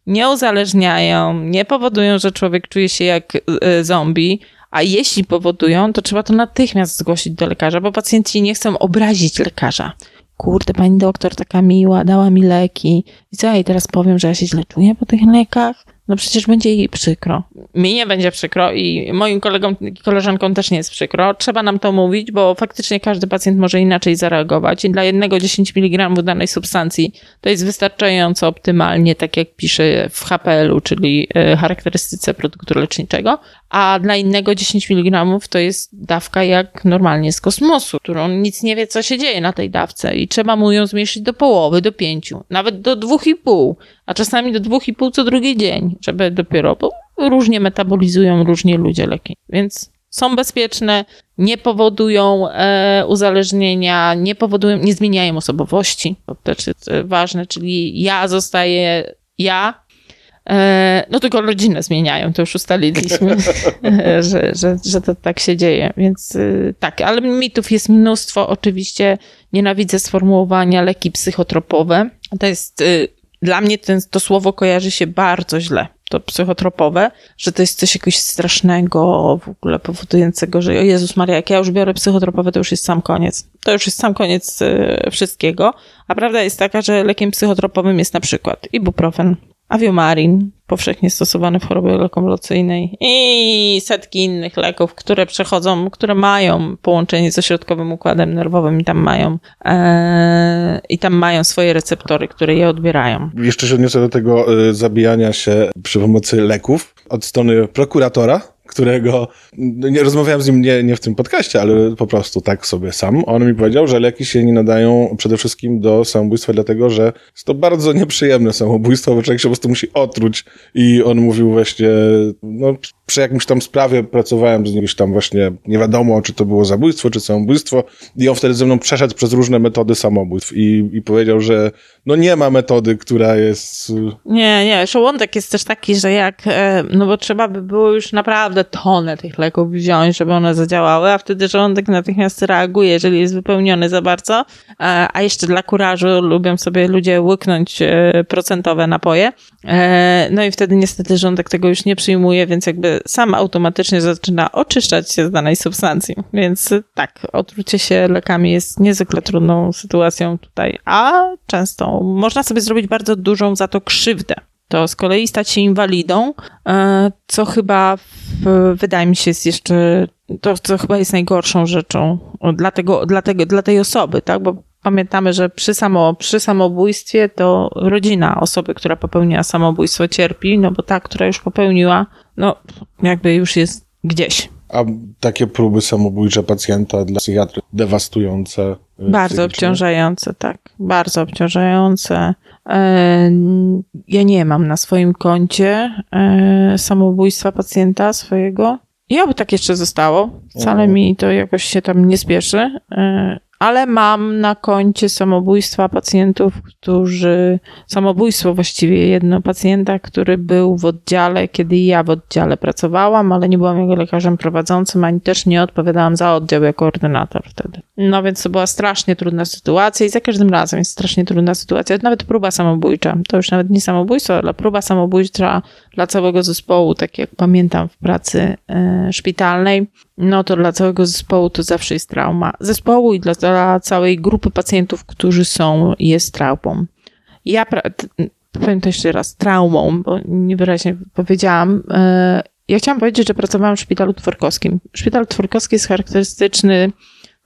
Nie uzależniają, nie powodują, że człowiek czuje się jak y, zombie, a jeśli powodują, to trzeba to natychmiast zgłosić do lekarza, bo pacjenci nie chcą obrazić lekarza. Kurde, pani doktor taka miła, dała mi leki. I co ja jej teraz powiem, że ja się źle czuję po tych lekach? No przecież będzie jej przykro. Mi nie będzie przykro i moim kolegom i koleżankom też nie jest przykro. Trzeba nam to mówić, bo faktycznie każdy pacjent może inaczej zareagować i dla jednego 10 mg danej substancji to jest wystarczająco optymalnie, tak jak pisze w HPL-u, czyli e, charakterystyce produktu leczniczego, a dla innego 10 mg to jest dawka jak normalnie z kosmosu, którą nic nie wie, co się dzieje na tej dawce i trzeba mu ją zmniejszyć do połowy, do pięciu, nawet do dwóch i pół, a czasami do dwóch i pół co drugi dzień, żeby dopiero, bo różnie metabolizują różni ludzie leki, więc są bezpieczne, nie powodują e, uzależnienia, nie powodują, nie zmieniają osobowości. To też jest e, ważne, czyli ja zostaję ja, no tylko rodzinę zmieniają, to już ustaliliśmy, że, że, że to tak się dzieje. Więc e, tak, ale mitów jest mnóstwo. Oczywiście nienawidzę sformułowania leki psychotropowe. To jest, e, dla mnie ten, to słowo kojarzy się bardzo źle to psychotropowe, że to jest coś jakiegoś strasznego, w ogóle powodującego, że o Jezus Maria, jak ja już biorę psychotropowe, to już jest sam koniec. To już jest sam koniec y, wszystkiego. A prawda jest taka, że lekiem psychotropowym jest na przykład ibuprofen, aviomarin, powszechnie stosowany w chorobie lokomolacyjnej i setki innych leków, które przechodzą, które mają połączenie z ośrodkowym układem nerwowym i tam mają e, i tam mają swoje receptory, które je odbierają. Jeszcze się odniosę do tego y, zabijania się przy pomocy leków od strony prokuratora, którego no, nie rozmawiałem z nim nie, nie w tym podcaście, ale po prostu tak sobie sam. On mi powiedział, że leki się nie nadają przede wszystkim do samobójstwa, dlatego że jest to bardzo nieprzyjemne samobójstwo, bo człowiek się po prostu musi otruć. I on mówił właśnie, no, przy jakimś tam sprawie pracowałem z nim tam właśnie, nie wiadomo, czy to było zabójstwo, czy samobójstwo. I on wtedy ze mną przeszedł przez różne metody samobójstw i, i powiedział, że no nie ma metody, która jest... Nie, nie, żołądek jest też taki, że jak, e, no bo trzeba by było już naprawdę tonę tych leków wziąć, żeby one zadziałały, a wtedy żołądek natychmiast reaguje, jeżeli jest wypełniony za bardzo. E, a jeszcze dla kurażu lubią sobie ludzie łyknąć e, procentowe napoje. No i wtedy niestety żołądek tego już nie przyjmuje, więc jakby sam automatycznie zaczyna oczyszczać się z danej substancji. Więc tak, otrucie się lekami jest niezwykle trudną sytuacją tutaj, a można sobie zrobić bardzo dużą za to krzywdę. To z kolei stać się inwalidą, e, co chyba w, wydaje mi się jest jeszcze, to co chyba jest najgorszą rzeczą dla, tego, dla, tego, dla tej osoby, tak? Bo pamiętamy, że przy, samo, przy samobójstwie to rodzina osoby, która popełniła samobójstwo cierpi, no bo ta, która już popełniła, no jakby już jest gdzieś. A takie próby samobójcze pacjenta dla psychiatry dewastujące. E, bardzo obciążające, tak. Bardzo obciążające. E, ja nie mam na swoim koncie e, samobójstwa pacjenta swojego. I oby tak jeszcze zostało. Wcale mi to jakoś się tam nie spieszy ale mam na koncie samobójstwa pacjentów, którzy, samobójstwo właściwie jedno pacjenta, który był w oddziale, kiedy ja w oddziale pracowałam, ale nie byłam jego lekarzem prowadzącym, ani też nie odpowiadałam za oddział jako koordynator wtedy. No więc to była strasznie trudna sytuacja i za każdym razem jest strasznie trudna sytuacja. Nawet próba samobójcza, to już nawet nie samobójstwo, ale próba samobójcza dla całego zespołu, tak jak pamiętam w pracy y, szpitalnej, no to dla całego zespołu to zawsze jest trauma. Zespołu i dla, dla całej grupy pacjentów, którzy są, jest traumą. Ja powiem to jeszcze raz, traumą, bo niewyraźnie powiedziałam. E, ja chciałam powiedzieć, że pracowałam w szpitalu tworkowskim. Szpital tworkowski jest charakterystyczny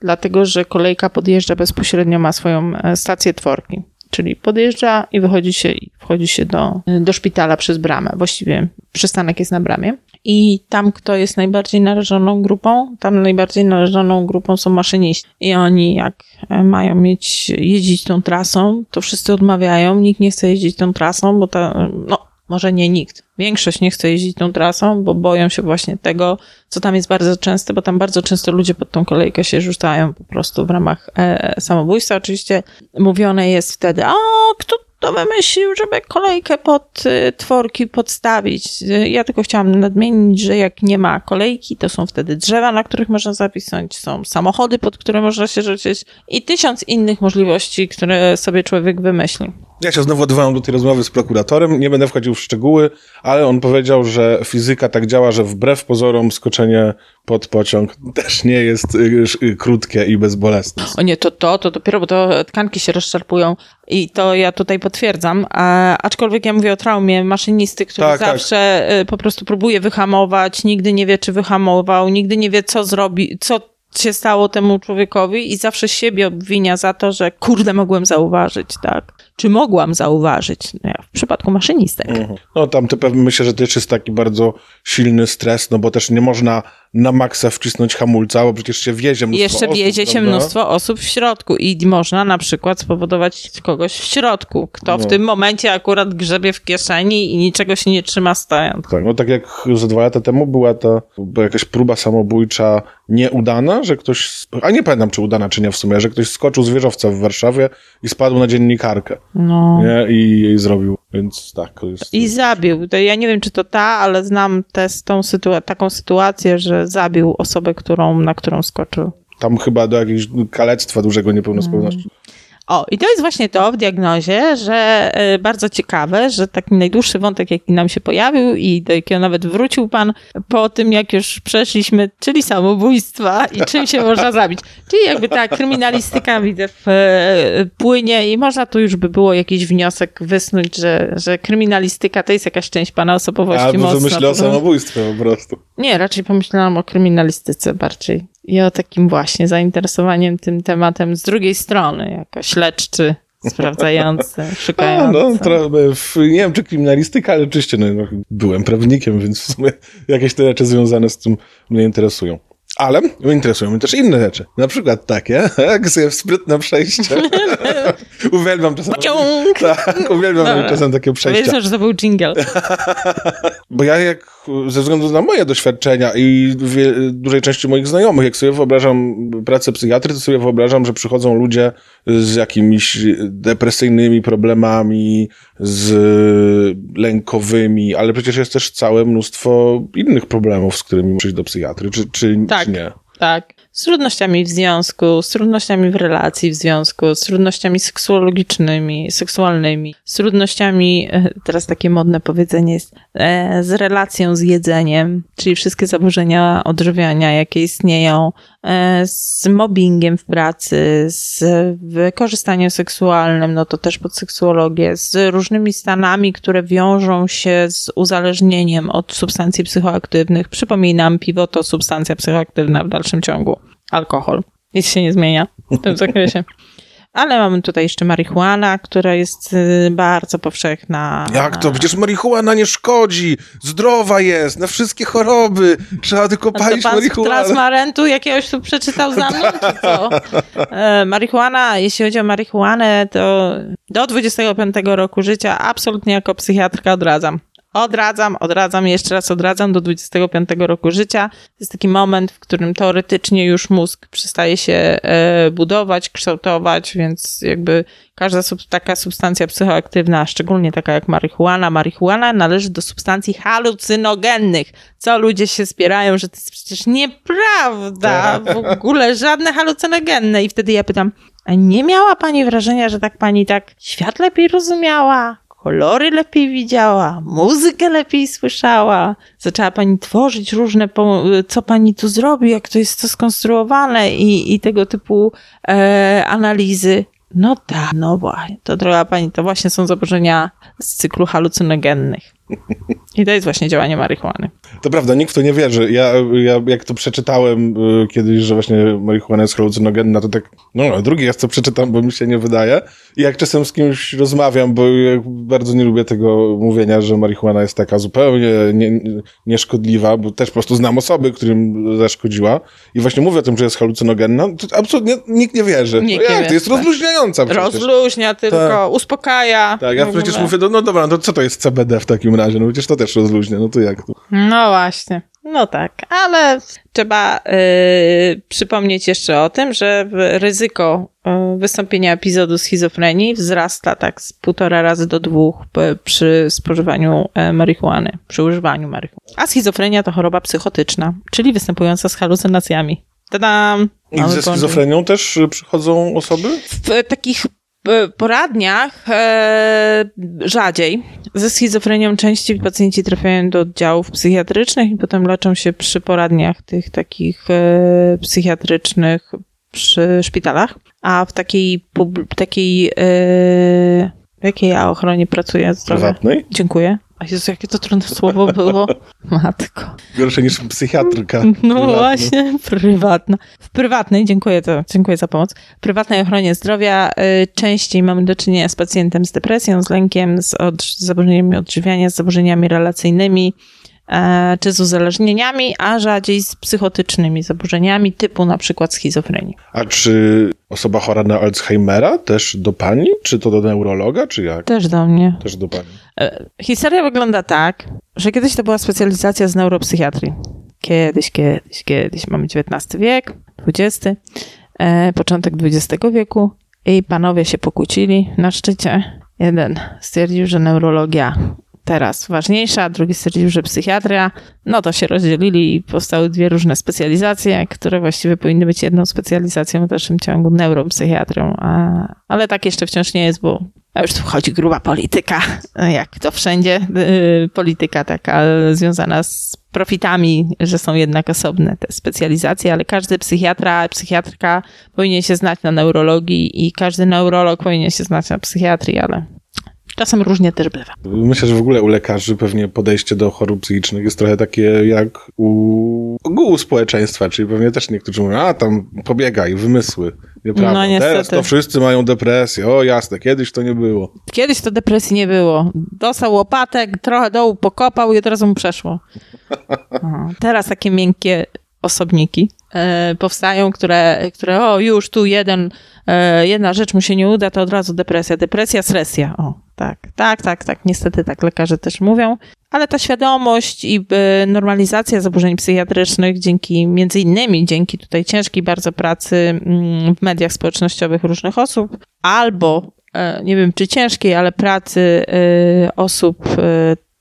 dlatego, że kolejka podjeżdża bezpośrednio, ma swoją e, stację tworki. Czyli podjeżdża i wychodzi się i wchodzi się do, do szpitala przez bramę. Właściwie przystanek jest na bramie. I tam, kto jest najbardziej narażoną grupą, tam najbardziej narażoną grupą są maszyniści. I oni, jak e, mają mieć, jeździć tą trasą, to wszyscy odmawiają, nikt nie chce jeździć tą trasą, bo ta, no, może nie nikt. Większość nie chce jeździć tą trasą, bo boją się właśnie tego, co tam jest bardzo częste, bo tam bardzo często ludzie pod tą kolejkę się rzucają po prostu w ramach e, samobójstwa. Oczywiście mówione jest wtedy, a kto to wymyślił, żeby kolejkę pod y, tworki podstawić. Y, ja tylko chciałam nadmienić, że jak nie ma kolejki, to są wtedy drzewa, na których można zapisać, są samochody, pod które można się rzucić i tysiąc innych możliwości, które sobie człowiek wymyśli. Ja się znowu odwołam do tej rozmowy z prokuratorem. Nie będę wchodził w szczegóły, ale on powiedział, że fizyka tak działa, że wbrew pozorom skoczenie pod pociąg też nie jest y, krótkie i bezbolesne. O nie, to to, to dopiero, bo to tkanki się rozszarpują i to ja tutaj potwierdzam. A, aczkolwiek ja mówię o traumie maszynisty, który tak, tak. zawsze tak. po prostu próbuje wyhamować, nigdy nie wie, czy wyhamował, nigdy nie wie, co zrobi, co się stało temu człowiekowi i zawsze siebie obwinia za to, że kurde, mogłem zauważyć, tak? Czy mogłam zauważyć? No, w przypadku maszynistek. Mhm. No tam to pewnie myślę, że też jest taki bardzo silny stres, no bo też nie można na maksa wcisnąć hamulca, bo przecież się wiezie mnóstwo jeszcze osób, wiezie się prawda? mnóstwo osób w środku i można na przykład spowodować kogoś w środku, kto w No. tym momencie akurat grzebie w kieszeni i niczego się nie trzyma stojąc. Tak, no tak jak ze dwa lata temu była ta była jakaś próba samobójcza nieudana, że ktoś, a nie pamiętam czy udana, czy nie w sumie, że ktoś skoczył z wieżowca w Warszawie i spadł na dziennikarkę, No. nie? I jej zrobił, więc tak, to jest... I zabił. To ja nie wiem, czy to ta, ale znam tę, tą sytua- taką sytuację, że zabił osobę, którą, na którą skoczył. Tam chyba do jakiegoś kalectwa dużego niepełnosprawności. O, i to jest właśnie to w diagnozie, że e, bardzo ciekawe, że taki najdłuższy wątek, jaki nam się pojawił i do jakiego nawet wrócił pan po tym, jak już przeszliśmy, czyli samobójstwa i czym się można zabić. Czyli jakby ta kryminalistyka, widzę, w, e, płynie i można tu już by było jakiś wniosek wysnuć, że, że kryminalistyka to jest jakaś część pana osobowości Albo mocno. myślę o samobójstwie po prostu. Nie, raczej pomyślałam o kryminalistyce bardziej i o takim właśnie zainteresowaniem tym tematem z drugiej strony, jako śledczy, sprawdzający, A, szukający. no, trochę, w, nie wiem czy kryminalistyka, ale oczywiście no, no, byłem prawnikiem, więc w sumie jakieś te rzeczy związane z tym mnie interesują. Ale interesują mnie też inne rzeczy. Na przykład takie, jak sobie sprytne przejście. uwielbiam czasem. Pociąg! Tak, uwielbiam Dobra. czasem takie przejścia. Powiedzmy, że to był jingle. Bo ja jak, ze względu na moje doświadczenia i wie, dużej części moich znajomych, jak sobie wyobrażam pracę psychiatry, to sobie wyobrażam, że przychodzą ludzie z jakimiś depresyjnymi problemami, z lękowymi, ale przecież jest też całe mnóstwo innych problemów, z którymi przyjść do psychiatry, czy, czy, Tak. czy nie? Tak. Z trudnościami w związku, z trudnościami w relacji w związku, z trudnościami seksuologicznymi, seksualnymi, z trudnościami, e, teraz takie modne powiedzenie jest, e, z relacją z jedzeniem, czyli wszystkie zaburzenia odżywiania, jakie istnieją, z mobbingiem w pracy, z wykorzystaniem seksualnym, no to też pod seksuologię, z różnymi stanami, które wiążą się z uzależnieniem od substancji psychoaktywnych. Przypominam, piwo to substancja psychoaktywna w dalszym ciągu. Alkohol. Nic się nie zmienia w tym zakresie. Ale mamy tutaj jeszcze marihuana, która jest y, bardzo powszechna. Jak to? Przecież marihuana nie szkodzi, zdrowa jest, na wszystkie choroby, trzeba tylko palić pan marihuanę. transmarentu jakiegoś tu przeczytał za mną, czy co? E, marihuana, jeśli chodzi o marihuanę, to do 25 roku życia absolutnie jako psychiatrka odradzam. Odradzam, odradzam, jeszcze raz odradzam do 25 roku życia. To jest taki moment, w którym teoretycznie już mózg przestaje się e, budować, kształtować, więc jakby każda sub, taka substancja psychoaktywna, szczególnie taka jak marihuana, marihuana należy do substancji halucynogennych, co ludzie się spierają, że to jest przecież nieprawda, w ogóle żadne halucynogenne. I wtedy ja pytam, a nie miała pani wrażenia, że tak pani tak świat lepiej rozumiała? Kolory lepiej widziała, muzykę lepiej słyszała. Zaczęła pani tworzyć różne, co pani tu zrobi, jak to jest to skonstruowane i, i tego typu e, analizy. No tak, no właśnie, to droga pani, to właśnie są zaburzenia z cyklu halucynogennych. I to jest właśnie działanie marihuany. To prawda, nikt w to nie wierzy. Ja, ja jak to przeczytałem y, kiedyś, że właśnie marihuana jest halucynogenna, to tak, no drugi raz to przeczytam, bo mi się nie wydaje. I jak czasem z kimś rozmawiam, bo ja bardzo nie lubię tego mówienia, że marihuana jest taka zupełnie nie, nieszkodliwa, bo też po prostu znam osoby, którym zaszkodziła i właśnie mówię o tym, że jest halucynogenna, to absolutnie nikt nie wierzy. Nikt no jak, wie, to jest tak. rozluźniająca przecież. Rozluźnia tylko, Tak. uspokaja. tak, ja przecież mówię, no, no dobra, no to co to jest CBD w takim razie? No przecież to też rozluźnia, no to jak to? No właśnie. No tak, ale trzeba y, przypomnieć jeszcze o tym, że ryzyko y, wystąpienia epizodu schizofrenii wzrasta tak z półtora razy do dwóch przy spożywaniu e, marihuany, przy używaniu marihuany. A schizofrenia to choroba psychotyczna, czyli występująca z halucynacjami. Tadam! I ze schizofrenią też przychodzą osoby? w takich e, poradniach e, rzadziej. Ze schizofrenią częściej pacjenci trafiają do oddziałów psychiatrycznych i potem leczą się przy poradniach tych takich e, psychiatrycznych przy szpitalach. A w takiej, pub- takiej e, w jakiej ja ochronie pracuję zdrowia? Prywatnej? Dziękuję. A Jezu, jakie to trudne słowo było. Matko. Gorsze niż psychiatryka. No prywatna. właśnie, prywatna. W prywatnej, dziękuję, to, dziękuję za pomoc. W prywatnej ochronie zdrowia y, częściej mamy do czynienia z pacjentem z depresją, z lękiem, z, od, z zaburzeniami odżywiania, z zaburzeniami relacyjnymi, czy z uzależnieniami, a rzadziej z psychotycznymi zaburzeniami typu na przykład schizofrenii. A czy osoba chora na Alzheimera też do pani? Czy to do neurologa, czy jak? Też do mnie. Też do pani. E, Historia wygląda tak, że kiedyś to była specjalizacja z neuropsychiatrii. Kiedyś, kiedyś, kiedyś. Mamy XIX wiek, XX, e, początek XX wieku i panowie się pokłócili na szczycie. Jeden stwierdził, że neurologia teraz ważniejsza, drugi stwierdził, że psychiatria. No to się rozdzielili i powstały dwie różne specjalizacje, które właściwie powinny być jedną specjalizacją w dalszym ciągu neuropsychiatrią. A, ale tak jeszcze wciąż nie jest, bo a już tu wchodzi gruba polityka, jak to wszędzie. Yy, polityka taka związana z profitami, że są jednak osobne te specjalizacje, ale każdy psychiatra, psychiatrka powinien się znać na neurologii i każdy neurolog powinien się znać na psychiatrii, ale czasem różnie też bywa. Myślę, że w ogóle u lekarzy pewnie podejście do chorób psychicznych jest trochę takie jak u ogółu społeczeństwa, czyli pewnie też niektórzy mówią, a tam pobiegaj, wymysły. Nieprawda. No, niestety. Teraz to wszyscy mają depresję. O jasne, kiedyś to nie było. Kiedyś to depresji nie było. Dostał łopatek, trochę dołu pokopał i od razu mu przeszło. O, teraz takie miękkie osobniki e, powstają, które, które o już tu jeden, e, jedna rzecz mu się nie uda, to od razu depresja. Depresja, stresja. O, tak, tak, tak, tak. Niestety tak lekarze też mówią. Ale ta świadomość i e, normalizacja zaburzeń psychiatrycznych dzięki, między innymi dzięki tutaj ciężkiej bardzo pracy mm, w mediach społecznościowych różnych osób, albo e, nie wiem czy ciężkiej, ale pracy e, osób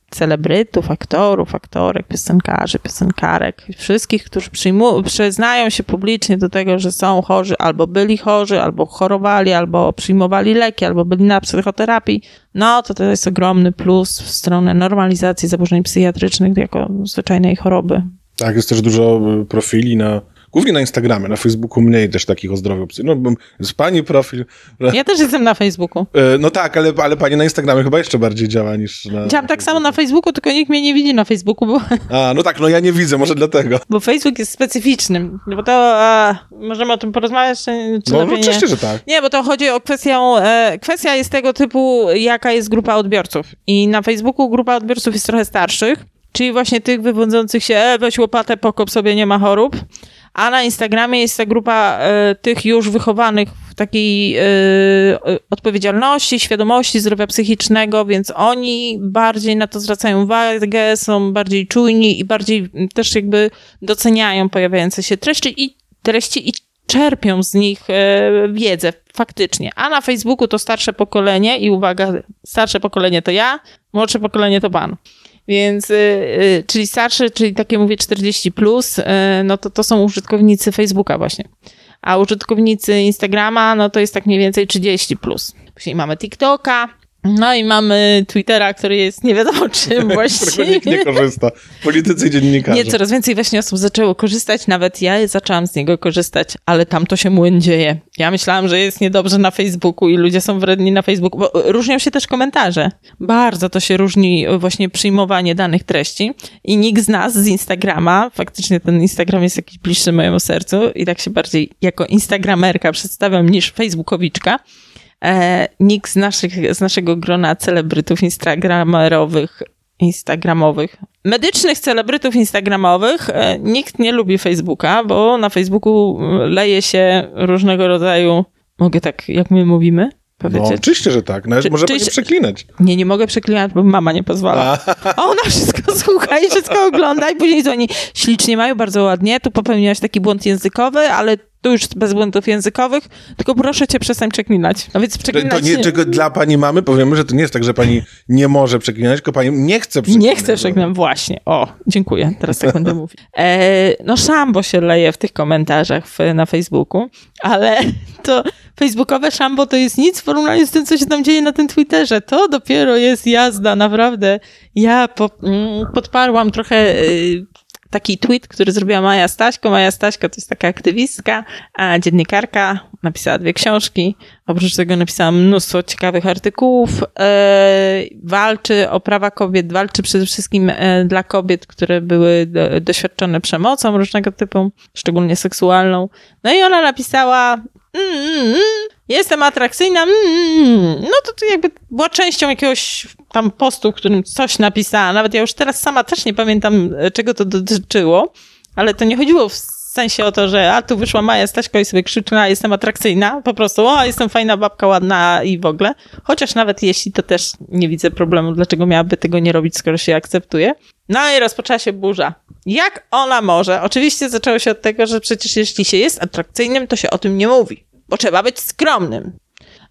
celebrytów, aktorów, aktorek, piosenkarzy, piosenkarek, wszystkich, którzy przyjmu- przyznają się publicznie do tego, że są chorzy, albo byli chorzy, albo chorowali, albo przyjmowali leki, albo byli na psychoterapii, no to to jest ogromny plus w stronę normalizacji zaburzeń psychiatrycznych jako zwyczajnej choroby. Tak, jest też dużo y, profili na, głównie na Instagramie, na Facebooku mniej też takich o zdrowiu psychicznym. No, jest pani profil. Ja też jestem na Facebooku. E, No tak, ale, ale pani na Instagramie chyba jeszcze bardziej działa niż na... Działam tak samo na Facebooku, tylko nikt mnie nie widzi na Facebooku, bo, A, no tak, no ja nie widzę, może dlatego. bo Facebook jest specyficzny. Bo to a, możemy o tym porozmawiać, czy, czy No, no oczywiście, że tak. Nie, bo to chodzi o kwestię, e, kwestia jest tego typu, jaka jest grupa odbiorców. I na Facebooku grupa odbiorców jest trochę starszych, czyli właśnie tych wywodzących się, e, weź łopatę, pokop sobie, nie ma chorób. A na Instagramie jest ta grupa e, tych już wychowanych w takiej e, e, odpowiedzialności, świadomości zdrowia psychicznego, więc oni bardziej na to zwracają uwagę, są bardziej czujni i bardziej też jakby doceniają pojawiające się treści i treści i czerpią z nich wiedzę faktycznie. A na Facebooku to starsze pokolenie i uwaga, starsze pokolenie to ja, młodsze pokolenie to pan. Więc, y, y, czyli starsze, czyli takie mówię 40 plus, y, no to to są użytkownicy Facebooka właśnie. A użytkownicy Instagrama, no to jest tak mniej więcej 30 plus. Później mamy TikToka, no i mamy Twittera, który jest nie wiadomo czym właściwie. nikt nie korzysta. Politycy i dziennikarze. Nie, coraz więcej właśnie osób zaczęło korzystać, nawet ja zaczęłam z niego korzystać, ale tam to się młyn dzieje. Ja myślałam, że jest niedobrze na Facebooku i ludzie są wredni na Facebooku, bo różnią się też komentarze. Bardzo to się różni właśnie przyjmowanie danych treści i nikt z nas z Instagrama, faktycznie ten Instagram jest jakiś bliższy mojemu sercu i tak się bardziej jako instagramerka przedstawiam niż facebookowiczka, e, nikt z, naszych, z naszego grona celebrytów instagramerowych, instagramowych, medycznych celebrytów instagramowych, e, nikt nie lubi Facebooka, bo na Facebooku e, leje się różnego rodzaju, mogę tak, jak my mówimy, No, powiedzieć? oczywiście, że tak. Nawet Czy- może czy przeklinać. Nie, nie mogę przeklinać, bo mama nie pozwala. A ona wszystko słucha i wszystko ogląda i później dzwoni. Ślicznie mają, bardzo ładnie, tu popełniłaś taki błąd językowy, ale tu już bez błędów językowych, tylko proszę cię przestań przeklinać. No więc To przeklinać nie, tylko dla pani mamy powiemy, że to nie jest tak, że pani nie może przeklinać, tylko pani nie chce przeklinać. Nie chcę przeklinać, właśnie. O, dziękuję, teraz tak będę mówić. E, no szambo się leje w tych komentarzach w, na Facebooku, ale to facebookowe szambo to jest nic w porównaniu z tym, co się tam dzieje na tym Twitterze. To dopiero jest jazda, naprawdę. Ja po, mm, podparłam trochę y, taki tweet, który zrobiła Maja Staśko. Maja Staśko to jest taka aktywistka, dziennikarka, napisała dwie książki Oprócz tego napisała mnóstwo ciekawych artykułów. E, walczy o prawa kobiet, walczy przede wszystkim e, dla kobiet, które były do, doświadczone przemocą różnego typu, szczególnie seksualną. No i ona napisała mm, mm, mm, jestem atrakcyjna, no to, to jakby była częścią jakiegoś tam postu, w którym coś napisała. Nawet ja już teraz sama też nie pamiętam, e, czego to dotyczyło, ale to nie chodziło sensie o to, że a tu wyszła Maja Staśko i sobie krzyczała, jestem atrakcyjna, po prostu, o, jestem fajna babka, ładna i w ogóle. Chociaż nawet jeśli, to też nie widzę problemu, dlaczego miałaby tego nie robić, skoro się akceptuje. No i rozpoczęła się burza. Jak ona może? Oczywiście zaczęło się od tego, że przecież jeśli się jest atrakcyjnym, to się o tym nie mówi, bo trzeba być skromnym.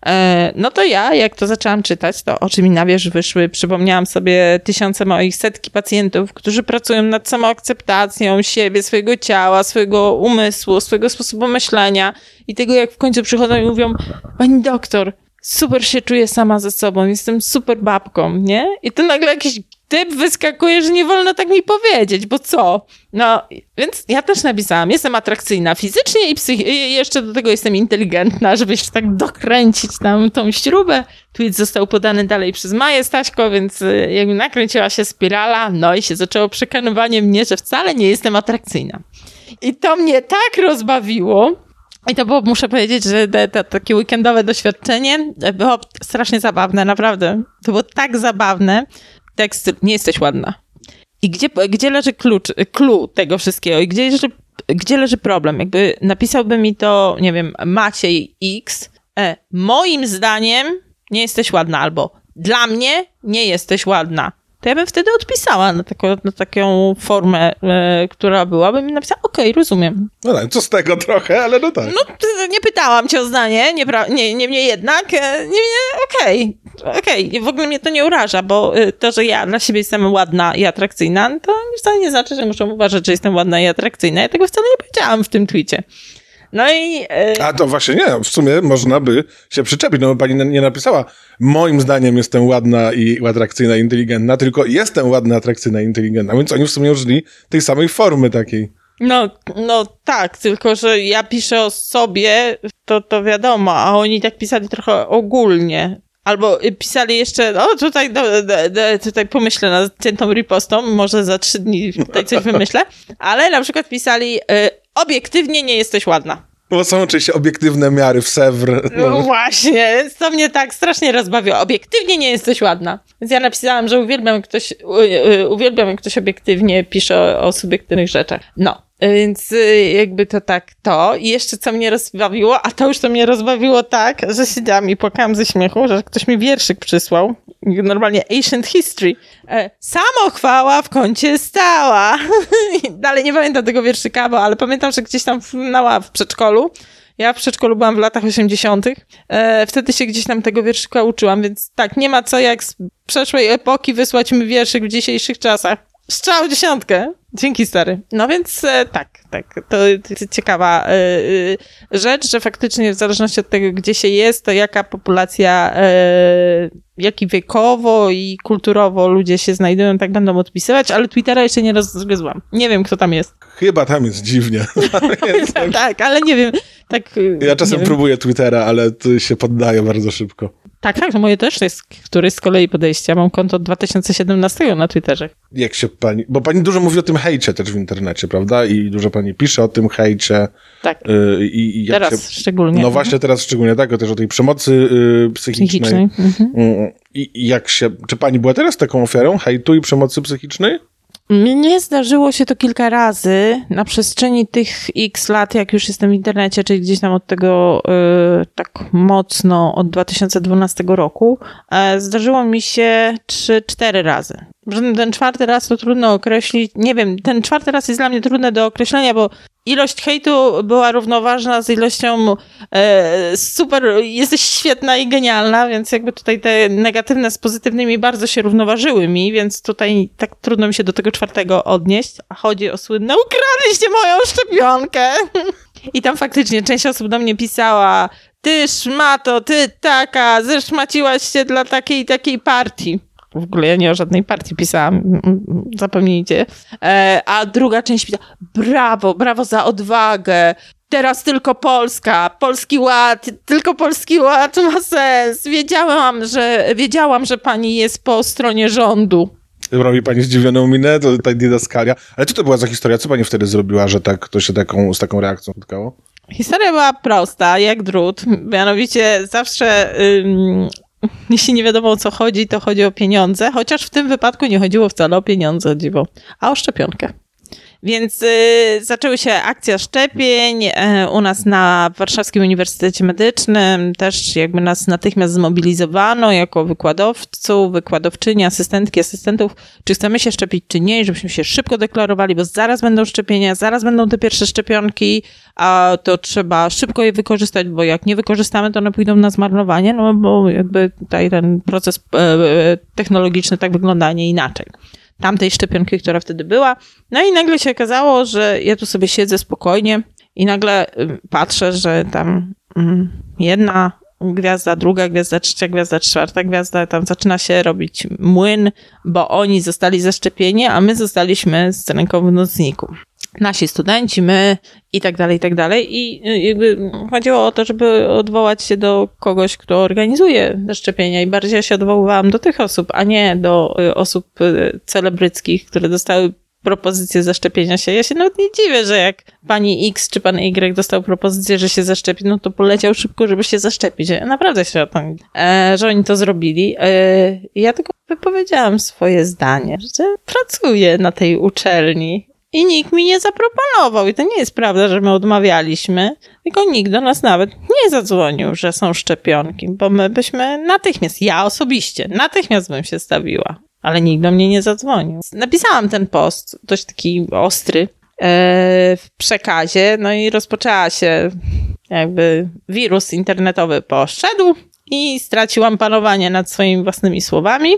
E, no to ja, jak to zaczęłam czytać, to oczy mi na wierzch wyszły. Przypomniałam sobie tysiące moich setki pacjentów, którzy pracują nad samoakceptacją siebie, swojego ciała, swojego umysłu, swojego sposobu myślenia i tego, jak w końcu przychodzą i mówią, pani doktor, super się czuję sama ze sobą, jestem super babką, nie? I to nagle jakiś typ wyskakuje, że nie wolno tak mi powiedzieć, bo co? No, więc ja też napisałam, jestem atrakcyjna fizycznie i, psych- i jeszcze do tego jestem inteligentna, żeby jeszcze tak dokręcić tam tą śrubę. Tweet został podany dalej przez Maję Staśko, więc y, jakby nakręciła się spirala, no i się zaczęło przekonywanie mnie, że wcale nie jestem atrakcyjna. I to mnie tak rozbawiło, i to było, muszę powiedzieć, że te, te, takie weekendowe doświadczenie było strasznie zabawne, naprawdę. To było tak zabawne, tekst, nie jesteś ładna. I gdzie, gdzie leży klucz, clue tego wszystkiego? I gdzie leży, gdzie leży problem? Jakby napisałby mi to, nie wiem, Maciej X, e, moim zdaniem nie jesteś ładna, albo dla mnie nie jesteś ładna. To ja bym wtedy odpisała na, taką, na taką formę, e, która byłaby mi napisała, okej, okay, rozumiem. No tak, co z tego trochę, ale no tak. No, nie pytałam cię o zdanie, nie, nie, nie mnie jednak, e, nie, nie okej, okej, okay, w ogóle mnie to nie uraża, bo y, to, że ja dla siebie jestem ładna i atrakcyjna, to wcale nie znaczy, że muszę uważać, że jestem ładna i atrakcyjna. Ja tego wcale nie powiedziałam w tym tweetie. No i... Yy... A to właśnie nie, w sumie można by się przyczepić, no bo pani nie napisała moim zdaniem jestem ładna i atrakcyjna inteligentna, tylko jestem ładna, atrakcyjna inteligentna, więc oni w sumie użyli tej samej formy takiej. No, no tak, tylko że ja piszę o sobie, to, to wiadomo, a oni tak pisali trochę ogólnie. Albo pisali jeszcze, no tutaj, do, do, do, tutaj pomyślę nad ciętą ripostą, może za trzy dni tutaj coś wymyślę, ale na przykład pisali, y, obiektywnie nie jesteś ładna. Bo są oczywiście obiektywne miary w Sewr. No. no właśnie, to mnie tak strasznie rozbawiło. Obiektywnie nie jesteś ładna. Więc ja napisałam, że uwielbiam, jak ktoś, uwielbiam, jak ktoś obiektywnie pisze o, o subiektywnych rzeczach. No, więc y, jakby to tak to. I jeszcze co mnie rozbawiło, a to już to mnie rozbawiło tak, że siedziałam i płakałam ze śmiechu, że ktoś mi wierszyk przysłał. Normalnie Ancient History. E, samochwała w kącie stała. Dalej nie pamiętam tego wierszyka, bo, ale pamiętam, że gdzieś tam w, na, w przedszkolu ja w przedszkolu byłam w latach 80. E, wtedy się gdzieś tam tego wierszyka uczyłam, więc tak, nie ma co jak z przeszłej epoki wysłać mi wierszyk w dzisiejszych czasach. Strzał dziesiątkę. Dzięki, stary. No więc e, tak, tak. To, to ciekawa e, e, rzecz, że faktycznie w zależności od tego, gdzie się jest, to jaka populacja, e, jaki wiekowo i kulturowo ludzie się znajdują, tak będą odpisywać, ale Twittera jeszcze nie rozgryzłam. Nie wiem, kto tam jest. Chyba tam jest dziwnie. tak, ale nie wiem. Tak, ja czasem próbuję Twittera, ale to się poddaje bardzo szybko. Tak, tak, to moje też jest któryś z kolei podejścia. Mam konto od 2017 na Twitterze. Jak się pani, bo pani dużo mówi o tym hejcie też w internecie, prawda? I dużo pani pisze o tym hejcie. Tak. Y, i, i teraz się, szczególnie. No właśnie teraz szczególnie tak, też o tej przemocy y, psychicznej. psychicznej. Mhm. Y, I jak się, czy pani była teraz taką ofiarą hejtu i przemocy psychicznej? Mnie zdarzyło się to kilka razy na przestrzeni tych x lat, jak już jestem w internecie, czyli gdzieś tam od tego y, tak mocno od 2012 roku. Y, zdarzyło mi się 3-4 razy. Ten czwarty raz to trudno określić. Nie wiem, ten czwarty raz jest dla mnie trudne do określenia, bo ilość hejtu była równoważna z ilością e, super, jesteś świetna i genialna, więc jakby tutaj te negatywne z pozytywnymi bardzo się równoważyły mi, więc tutaj tak trudno mi się do tego czwartego odnieść. A chodzi o słynne ukradliście moją szczepionkę. I tam faktycznie część osób do mnie pisała ty szmato, ty taka, zeszmaciłaś się dla takiej takiej partii. W ogóle ja nie o żadnej partii pisałam, zapomnijcie. E, a druga część pisała, brawo, brawo za odwagę, teraz tylko Polska, Polski Ład, tylko Polski Ład ma sens. Wiedziałam, że, wiedziałam, że pani jest po stronie rządu. Robi pani zdziwioną minę, to ta didaskalia. Ale co to była za historia? Co pani wtedy zrobiła, że tak, to się taką, z taką reakcją spotkało? Historia była prosta, jak drut. Mianowicie zawsze, ym, jeśli nie wiadomo o co chodzi, to chodzi o pieniądze, chociaż w tym wypadku nie chodziło wcale o pieniądze, dziwo, a o szczepionkę. Więc y, zaczęły się akcja szczepień y, u nas na Warszawskim Uniwersytecie Medycznym. Też jakby nas natychmiast zmobilizowano jako wykładowców, wykładowczyni, asystentki, asystentów, czy chcemy się szczepić, czy nie, żebyśmy się szybko deklarowali, bo zaraz będą szczepienia, zaraz będą te pierwsze szczepionki, a to trzeba szybko je wykorzystać, bo jak nie wykorzystamy, to one pójdą na zmarnowanie, no bo jakby tutaj ten proces e, e technologiczny tak wygląda, a nie inaczej tamtej szczepionki, która wtedy była. No i nagle się okazało, że ja tu sobie siedzę spokojnie i nagle patrzę, że tam jedna gwiazda, druga gwiazda, trzecia gwiazda, czwarta gwiazda, tam zaczyna się robić młyn, bo oni zostali zaszczepieni, a my zostaliśmy z ręką w nocniku nasi studenci, my i tak dalej, i tak dalej. I y, jakby chodziło o to, żeby odwołać się do kogoś, kto organizuje szczepienia i bardziej ja się odwoływałam do tych osób, a nie do y, osób y, celebryckich, które dostały propozycję zaszczepienia się. Ja się nawet nie dziwię, że jak pani X czy pan Y dostał propozycję, że się zaszczepi, no to poleciał szybko, żeby się zaszczepić. Ja naprawdę się o to, e, że oni to zrobili. E, ja tylko wypowiedziałam swoje zdanie, że pracuję na tej uczelni i nikt mi nie zaproponował. I to nie jest prawda, że my odmawialiśmy, tylko nikt do nas nawet nie zadzwonił, że są szczepionki, bo my byśmy natychmiast, ja osobiście, natychmiast bym się stawiła. Ale nikt do mnie nie zadzwonił. Napisałam ten post, dość taki ostry, e, w przekazie, no i rozpoczęła się jakby wirus internetowy poszedł i straciłam panowanie nad swoimi własnymi słowami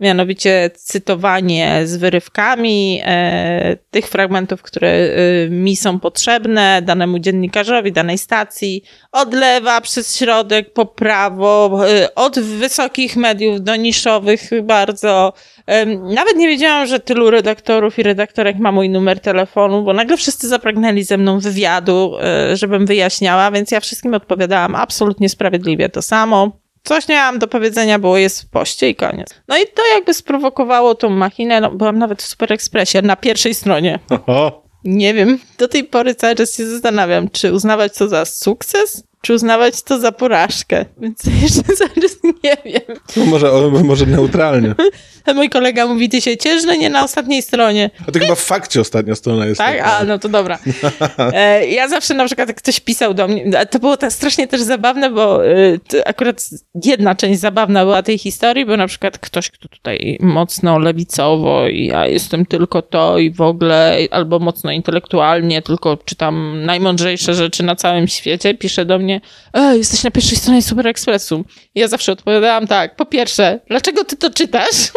mianowicie cytowanie z wyrywkami e, tych fragmentów, które e, mi są potrzebne, danemu dziennikarzowi, danej stacji, od lewa przez środek po prawo, e, od wysokich mediów do niszowych bardzo. E, nawet nie wiedziałam, że tylu redaktorów i redaktorek ma mój numer telefonu, bo nagle wszyscy zapragnęli ze mną wywiadu, e, żebym wyjaśniała, więc ja wszystkim odpowiadałam absolutnie sprawiedliwie to samo coś nie mam do powiedzenia, bo jest w poście i koniec. No i to jakby sprowokowało tą machinę, no, byłam nawet w Super Expressie na pierwszej stronie. Oho. Nie wiem, do tej pory cały czas się zastanawiam, czy uznawać to za sukces, czy uznawać to za porażkę. Więc jeszcze czas nie wiem. No może, może neutralnie. Mój kolega mówi, ty się ciesz, że nie na ostatniej stronie. A to chyba w fakcie ostatnia strona jest. Tak? A, no to dobra. E, ja zawsze na przykład, jak ktoś pisał do mnie, to było tak strasznie też zabawne, bo e, akurat jedna część zabawna była tej historii, bo na przykład ktoś, kto tutaj mocno lewicowo i ja jestem tylko to i w ogóle, albo mocno intelektualnie, tylko czytam najmądrzejsze rzeczy na całym świecie, pisze do mnie, e, jesteś na pierwszej stronie Super Expressu. I ja zawsze odpowiadałam tak, po pierwsze, dlaczego ty to czytasz?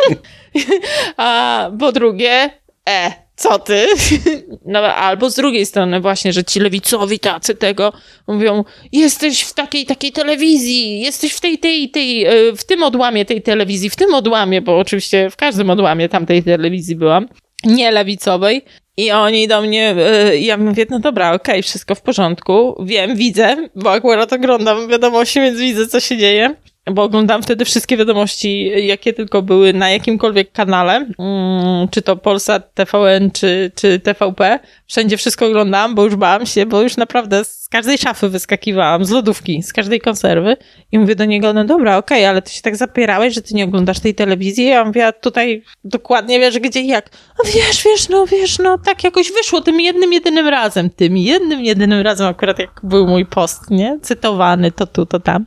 A po drugie, e, co ty? No, albo z drugiej strony właśnie, że ci lewicowi tacy tego mówią, jesteś w takiej, takiej telewizji, jesteś w tej, tej, tej, e, w tym odłamie tej telewizji, w tym odłamie, bo oczywiście w każdym odłamie tamtej telewizji byłam, nie lewicowej. I oni do mnie, e, ja mówię, no dobra, okej, okay, wszystko w porządku, wiem, widzę, bo akurat oglądam wiadomości, więc widzę, co się dzieje bo oglądam wtedy wszystkie wiadomości, jakie tylko były na jakimkolwiek kanale, mm, czy to Polsat, TVN, czy, czy TVP. Wszędzie wszystko oglądałam, bo już bałam się, bo już naprawdę z każdej szafy wyskakiwałam, z lodówki, z każdej konserwy i mówię do niego, no dobra, okej, okay, ale ty się tak zapierałeś, że ty nie oglądasz tej telewizji. Ja mówię, a tutaj dokładnie wiesz gdzie i jak. No wiesz, wiesz, no wiesz, no tak jakoś wyszło tym jednym, jedynym razem, tym jednym, jedynym razem akurat jak był mój post, nie? Cytowany, to tu, to tam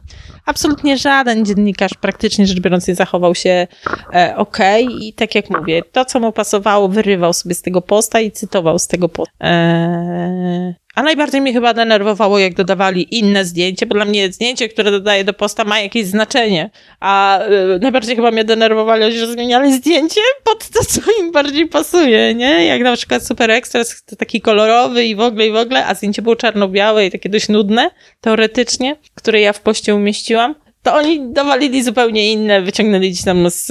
absolutnie żaden dziennikarz praktycznie rzecz biorąc nie zachował się e, ok i tak jak mówię, to co mu pasowało wyrywał sobie z tego posta i cytował z tego posta. E, a najbardziej mnie chyba denerwowało, jak dodawali inne zdjęcie, bo dla mnie zdjęcie, które dodaję do posta ma jakieś znaczenie. A y, najbardziej chyba mnie denerwowali, że zmieniali zdjęcie pod to, co im bardziej pasuje, nie? Jak na przykład Super Express, taki kolorowy i w ogóle, i w ogóle, a zdjęcie było czarno-białe i takie dość nudne, teoretycznie, które ja w poście umieściłam to oni dowalili zupełnie inne, wyciągnęli gdzieś tam z,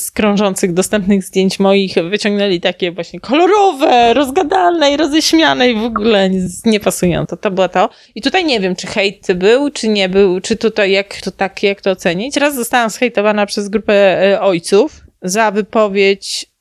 z krążących dostępnych zdjęć moich, wyciągnęli takie właśnie kolorowe, rozgadane i roześmiane i w ogóle nie pasują. To, to było to. I tutaj nie wiem, czy hejt był, czy nie był, czy tutaj jak to tak, jak to ocenić. Raz zostałam zhejtowana przez grupę e, ojców za wypowiedź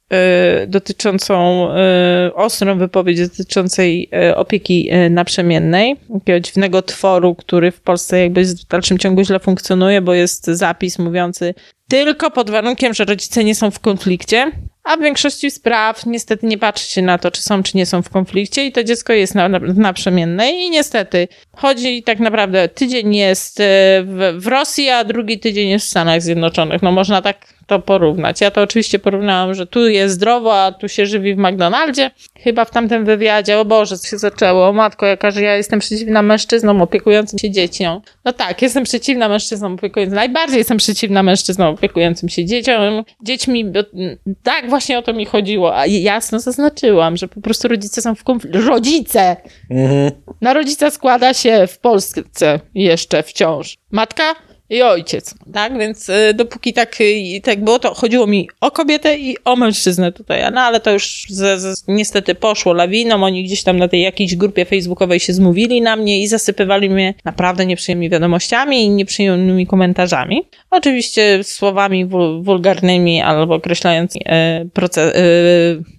dotyczącą, e, ostrą wypowiedź dotyczącej opieki naprzemiennej, jakiegoś dziwnego tworu, który w Polsce jakby w dalszym ciągu źle funkcjonuje, bo jest zapis mówiący tylko pod warunkiem, że rodzice nie są w konflikcie, a w większości spraw niestety nie patrzy się na to, czy są, czy nie są w konflikcie i to dziecko jest na, na, naprzemiennej i niestety chodzi tak naprawdę, tydzień jest w, w Rosji, a drugi tydzień jest w Stanach Zjednoczonych. No można tak to porównać. Ja to oczywiście porównałam, że tu jest zdrowo, a tu się żywi w McDonaldzie. Chyba w tamtym wywiadzie, o Boże, co się zaczęło, o matko, jaka, że ja jestem przeciwna mężczyznom opiekującym się dzieciom. No tak, jestem przeciwna mężczyznom opiekującym, najbardziej jestem przeciwna mężczyznom opiekującym się dzieciom, dziećmi, tak właśnie o to mi chodziło, a jasno zaznaczyłam, że po prostu rodzice są w konflikcie. Rodzice! Mhm. Na rodzica składa się w Polsce jeszcze wciąż. Matka i ojciec, tak? Więc y, dopóki tak, y, tak było, to chodziło mi o kobietę i o mężczyznę tutaj, no ale to już z, z, niestety poszło lawiną, oni gdzieś tam na tej jakiejś grupie facebookowej się zmówili na mnie i zasypywali mnie naprawdę nieprzyjemnymi wiadomościami i nieprzyjemnymi komentarzami. Oczywiście słowami wul, wulgarnymi albo określającymi e, e,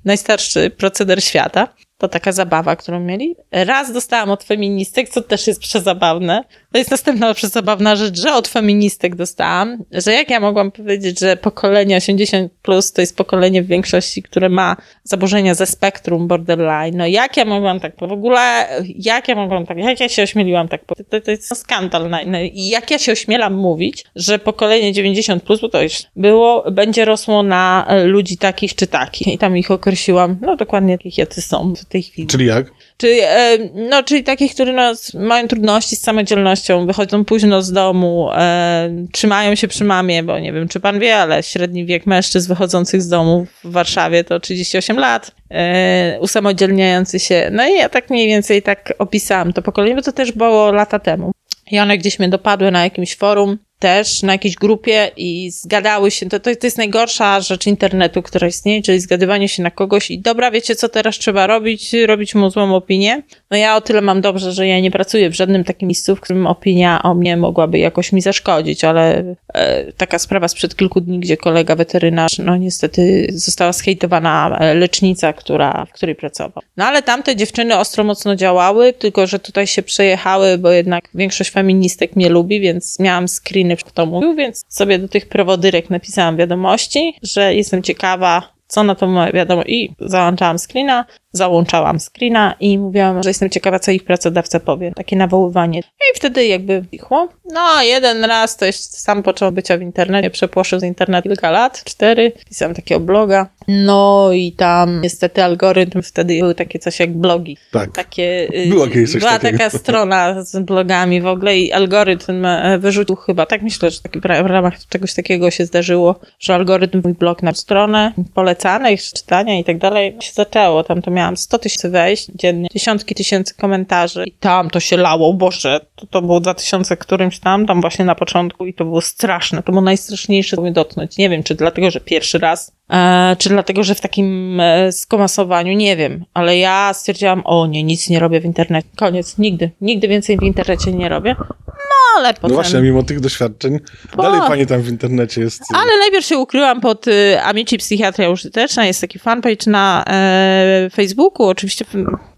najstarszy proceder świata. To taka zabawa, którą mieli. Raz dostałam od feministek, co też jest przezabawne. To jest następna przezabawna rzecz, że od feministek dostałam, że jak ja mogłam powiedzieć, że pokolenie 80 plus to jest pokolenie w większości, które ma zaburzenia ze spektrum borderline. No jak ja mogłam tak, w ogóle, jak ja mogłam tak, jak ja się ośmieliłam tak, to, to jest skandal. I jak ja się ośmielam mówić, że pokolenie 90 plus, bo to już było, będzie rosło na ludzi takich czy takich. I tam ich określiłam, no dokładnie takich jacy są w tej chwili. Czyli jak? Czyli, e, no, czyli takich, które no, mają trudności z samodzielnością, wychodzą późno z domu, e, trzymają się przy mamie, bo nie wiem, czy pan wie, ale średni wiek mężczyzn wychodzących z domu w Warszawie to 38 lat, e, usamodzielniający się. No i ja tak mniej więcej tak opisałam to pokolenie, bo to też było lata temu. I one gdzieś mnie dopadły na jakimś forum, też na jakiejś grupie i zgadały się. To, to, to jest najgorsza rzecz internetu, która istnieje, czyli zgadywanie się na kogoś i dobra, wiecie co teraz trzeba robić? Robić mu złą opinię. No ja o tyle mam dobrze, że ja nie pracuję w żadnym takim miejscu, w którym opinia o mnie mogłaby jakoś mi zaszkodzić, ale e, taka sprawa sprzed kilku dni, gdzie kolega weterynarz, no niestety została schejtowana e, lecznica, która, w której pracował. No ale tamte dziewczyny ostro mocno działały, tylko że tutaj się przejechały, bo jednak większość feministek mnie lubi, więc miałam screeny kto mówił, więc sobie do tych prowodyrek napisałam wiadomości, że jestem ciekawa, co na to wiadomo i załączałam screena, załączałam screena i mówiłam, że jestem ciekawa, co ich pracodawca powie. Takie nawoływanie. I wtedy jakby wichło. No, jeden raz to jest sam począł bycia w internecie, przepłoszył z internetu kilka lat, cztery. Pisałam takiego bloga. No i tam niestety algorytm, wtedy były takie coś jak blogi. Tak. Takie, y, Była kiedyś coś Była takiego. taka strona z blogami w ogóle i algorytm e, wyrzucił chyba, tak myślę, że taki, w ramach czegoś takiego się zdarzyło, że algorytm mój blog na stronę polecanych, czytania i tak dalej się zaczęło. Tam to miałam 100 tysięcy wejść dziennie, dziesiątki tysięcy komentarzy i tam to się lało, boże, to, to było 2000 którymś tam, tam właśnie na początku i to było straszne, to było najstraszniejsze, co mnie dotknąć. Nie wiem, czy dlatego, że pierwszy raz E, czy dlatego, że w takim e, skomasowaniu, nie wiem, ale ja stwierdziłam, o nie, nic nie robię w internecie. Koniec, nigdy, nigdy więcej w internecie nie robię. No ale potem... No właśnie, mimo tych doświadczeń, dalej pani tam w internecie jest. Ale najpierw się ukryłam pod y, Amici Psychiatria Użyteczna, jest taki fanpage na e, Facebooku, oczywiście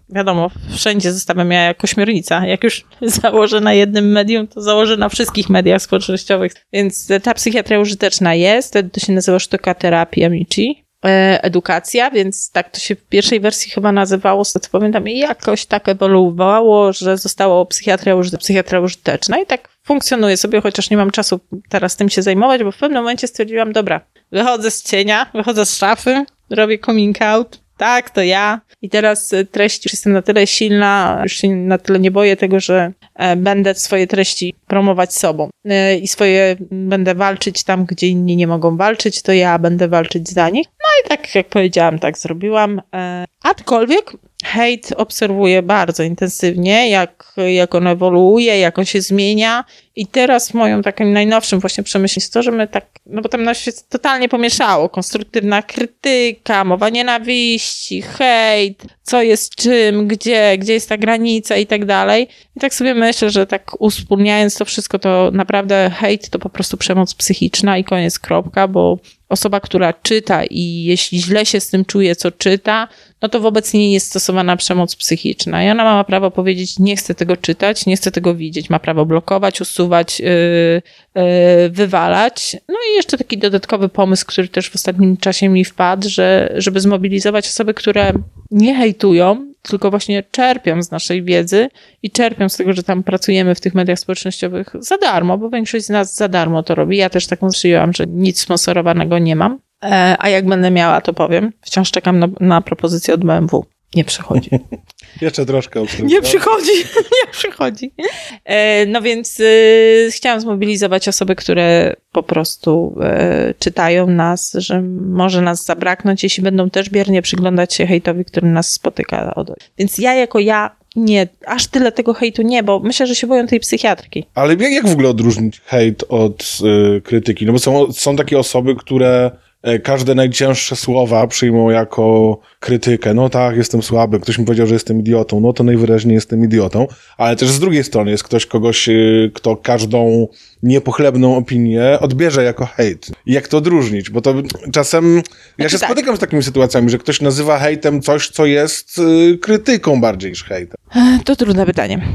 wiadomo, wszędzie zostawiam ja jako śmiernica. Jak już założę na jednym medium, to założę na wszystkich mediach społecznościowych. Więc ta psychiatria użyteczna jest, to się nazywa sztuka terapii Amici edukacja, więc tak to się w pierwszej wersji chyba nazywało, z tego pamiętam, i jakoś tak ewoluowało, że zostało psychiatria, psychiatria użyteczna i tak funkcjonuje sobie, chociaż nie mam czasu teraz tym się zajmować, bo w pewnym momencie stwierdziłam, dobra, wychodzę z cienia, wychodzę z szafy, robię coming out, tak, to ja. I teraz e, treści, już jestem na tyle silna, już się na tyle nie boję tego, że e, będę swoje treści promować sobą. E, I swoje będę walczyć tam, gdzie inni nie mogą walczyć, to ja będę walczyć za nich. No i tak jak powiedziałam, tak zrobiłam. Aczkolwiek hejt obserwuję bardzo intensywnie, jak, jak on ewoluuje, jak on się zmienia. I teraz moją takim najnowszym właśnie przemyśleniem jest to, że my tak, no bo tam nas się totalnie pomieszało. Konstruktywna krytyka, mowa nienawiści, hejt, co jest czym, gdzie, gdzie jest ta granica i tak dalej. I tak sobie myślę, że tak uspólniając to wszystko, to naprawdę hejt to po prostu przemoc psychiczna i koniec kropka, bo osoba, która czyta i jeśli źle się z tym czuje, co czyta, no to wobec niej jest stosowana przemoc psychiczna. I ona ma prawo powiedzieć, nie chcę tego czytać, nie chcę tego widzieć. Ma prawo blokować, usuwać, yy, yy, wywalać. No i jeszcze taki dodatkowy pomysł, który też w ostatnim czasie mi wpadł, że żeby zmobilizować osoby, które nie hejtują, tylko właśnie czerpią z naszej wiedzy i czerpią z tego, że tam pracujemy w tych mediach społecznościowych za darmo, bo większość z nas za darmo to robi. Ja też taką przyjęłam, że nic sponsorowanego nie mam. E, a jak będę miała, to powiem. Wciąż czekam na, na propozycję od BMW. Nie przychodzi. Jeszcze troszkę. Nie przychodzi, nie przychodzi. E, no więc y, chciałam zmobilizować osoby, które po prostu y, czytają nas, że może nas zabraknąć, jeśli będą też biernie przyglądać się hejtowi, który nas spotyka. Więc ja jako ja nie, aż tyle tego hejtu nie, bo myślę, że się boją tej psychiatrki. Ale jak, jak w ogóle odróżnić hejt od y, krytyki? No bo są, są takie osoby, które E, każde najcięższe słowa przyjmą jako krytykę. No tak, jestem słaby, ktoś mi powiedział, że jestem idiotą, no to najwyraźniej jestem idiotą, ale też z drugiej strony jest ktoś, kogoś, e, kto każdą niepochlebną opinię odbierze jako hejt. Jak to odróżnić? Bo to czasem, ja znaczy się tak. spotykam z takimi sytuacjami, że ktoś nazywa hejtem coś, co jest y, krytyką bardziej niż hejtem. To trudne pytanie.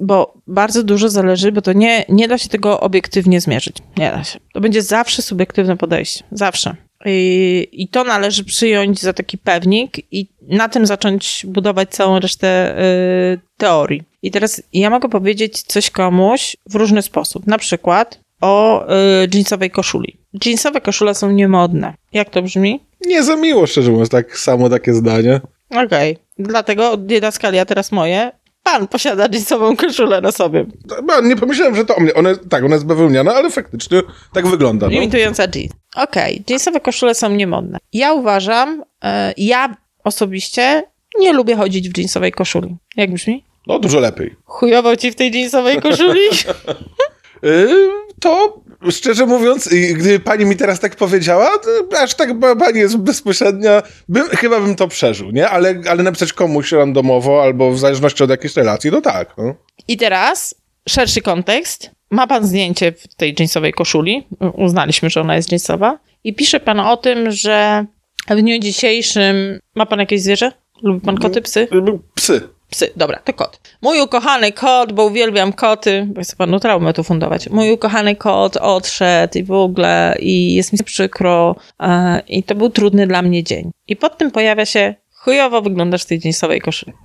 Bo bardzo dużo zależy, bo to nie, nie da się tego obiektywnie zmierzyć. Nie da się. To będzie zawsze subiektywne podejście. Zawsze. I, to należy przyjąć za taki pewnik i na tym zacząć budować całą resztę y, teorii. I teraz ja mogę powiedzieć coś komuś w różny sposób. Na przykład o y, jeansowej koszuli. Jeansowe koszule są niemodne. Jak to brzmi? Nie za miło, szczerze mówiąc, tak samo takie zdanie. Okej. Okay. Dlatego didaskalia teraz moje. Pan posiada jeansową koszulę na sobie. No, nie pomyślałem, że to o mnie. One, tak, ona jest bawełniana, ale faktycznie tak wygląda. No. Imitująca jeans. Okej, okay. jeansowe koszule są niemodne. Ja uważam, y, ja osobiście nie lubię chodzić w jeansowej koszuli. Jak brzmi? No, dużo lepiej. Chujowo ci w tej jeansowej koszuli? Y, to szczerze mówiąc, gdyby pani mi teraz tak powiedziała, aż tak pani jest bezpośrednia, bym, chyba bym to przeżył, nie? Ale, ale napisać komuś randomowo albo w zależności od jakiejś relacji, to tak. No. I teraz szerszy kontekst. Ma pan zdjęcie w tej jeansowej koszuli. Uznaliśmy, że ona jest jeansowa. I pisze pan o tym, że w dniu dzisiejszym ma pan jakieś zwierzę? Lubi pan koty, psy? Psy. Psy, dobra, to kot. Mój ukochany kot, bo uwielbiam koty, bo chcę panu traumę tu fundować. Mój ukochany kot odszedł i w ogóle, i jest mi przykro, e, i to był trudny dla mnie dzień. I pod tym pojawia się chujowo wyglądasz w tej jeansowej koszuli.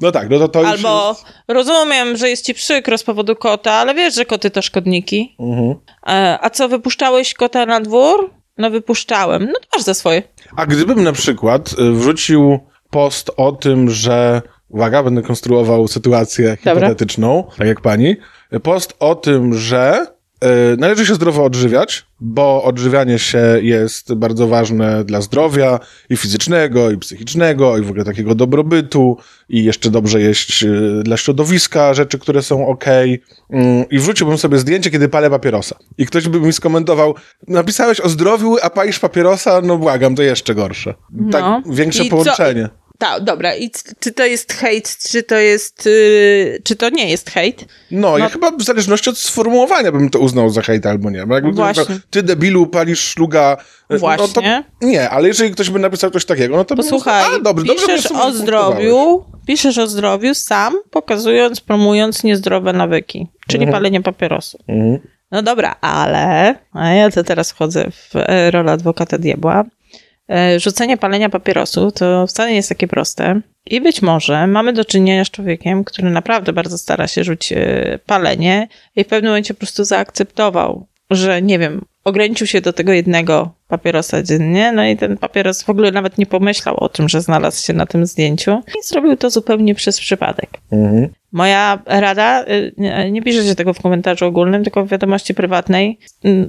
No tak, no to to Albo jest... rozumiem, że jest ci przykro z powodu kota, ale wiesz, że koty to szkodniki. Mhm. E, a co, wypuszczałeś kota na dwór? No wypuszczałem. No to masz za swoje. A gdybym na przykład y, wrzucił post o tym, że uwaga, będę konstruował sytuację Dobra. hipotetyczną, tak jak pani. Post o tym, że y, należy się zdrowo odżywiać, bo odżywianie się jest bardzo ważne dla zdrowia i fizycznego, i psychicznego, i w ogóle takiego dobrobytu, i jeszcze dobrze jeść y, dla środowiska rzeczy, które są ok. Y, I wrzuciłbym sobie zdjęcie, kiedy palę papierosa. I ktoś by mi skomentował, napisałeś o zdrowiu, a palisz papierosa? No błagam, to jeszcze gorsze. Tak, no. większe I połączenie. Co? Tak, dobra. I czy to jest hejt, czy to jest, yy, czy to nie jest hejt? No, no, ja chyba w zależności od sformułowania bym to uznał za hejt albo nie. Bo jakby Właśnie. Powiedział, ty debilu palisz szluga. Właśnie. No to, nie, ale jeżeli ktoś by napisał coś takiego, no to Posłuchaj, bym a, dobry, piszesz dobrze, o zdrowiu, piszesz o zdrowiu sam, pokazując, promując niezdrowe nawyki, czyli mhm. palenie papierosu. Mhm. No dobra, ale a ja to teraz wchodzę w e, rolę adwokata diabła. E, rzucenie palenia papierosu to wcale nie jest takie proste. I być może mamy do czynienia z człowiekiem, który naprawdę bardzo stara się rzucić e, palenie i w pewnym momencie po prostu zaakceptował, że nie wiem, ograniczył się do tego jednego papierosa dziennie, no i ten papieros w ogóle nawet nie pomyślał o tym, że znalazł się na tym zdjęciu i zrobił to zupełnie przez przypadek. Mhm. Moja rada, y, nie piszecie tego w komentarzu ogólnym, tylko w wiadomości prywatnej,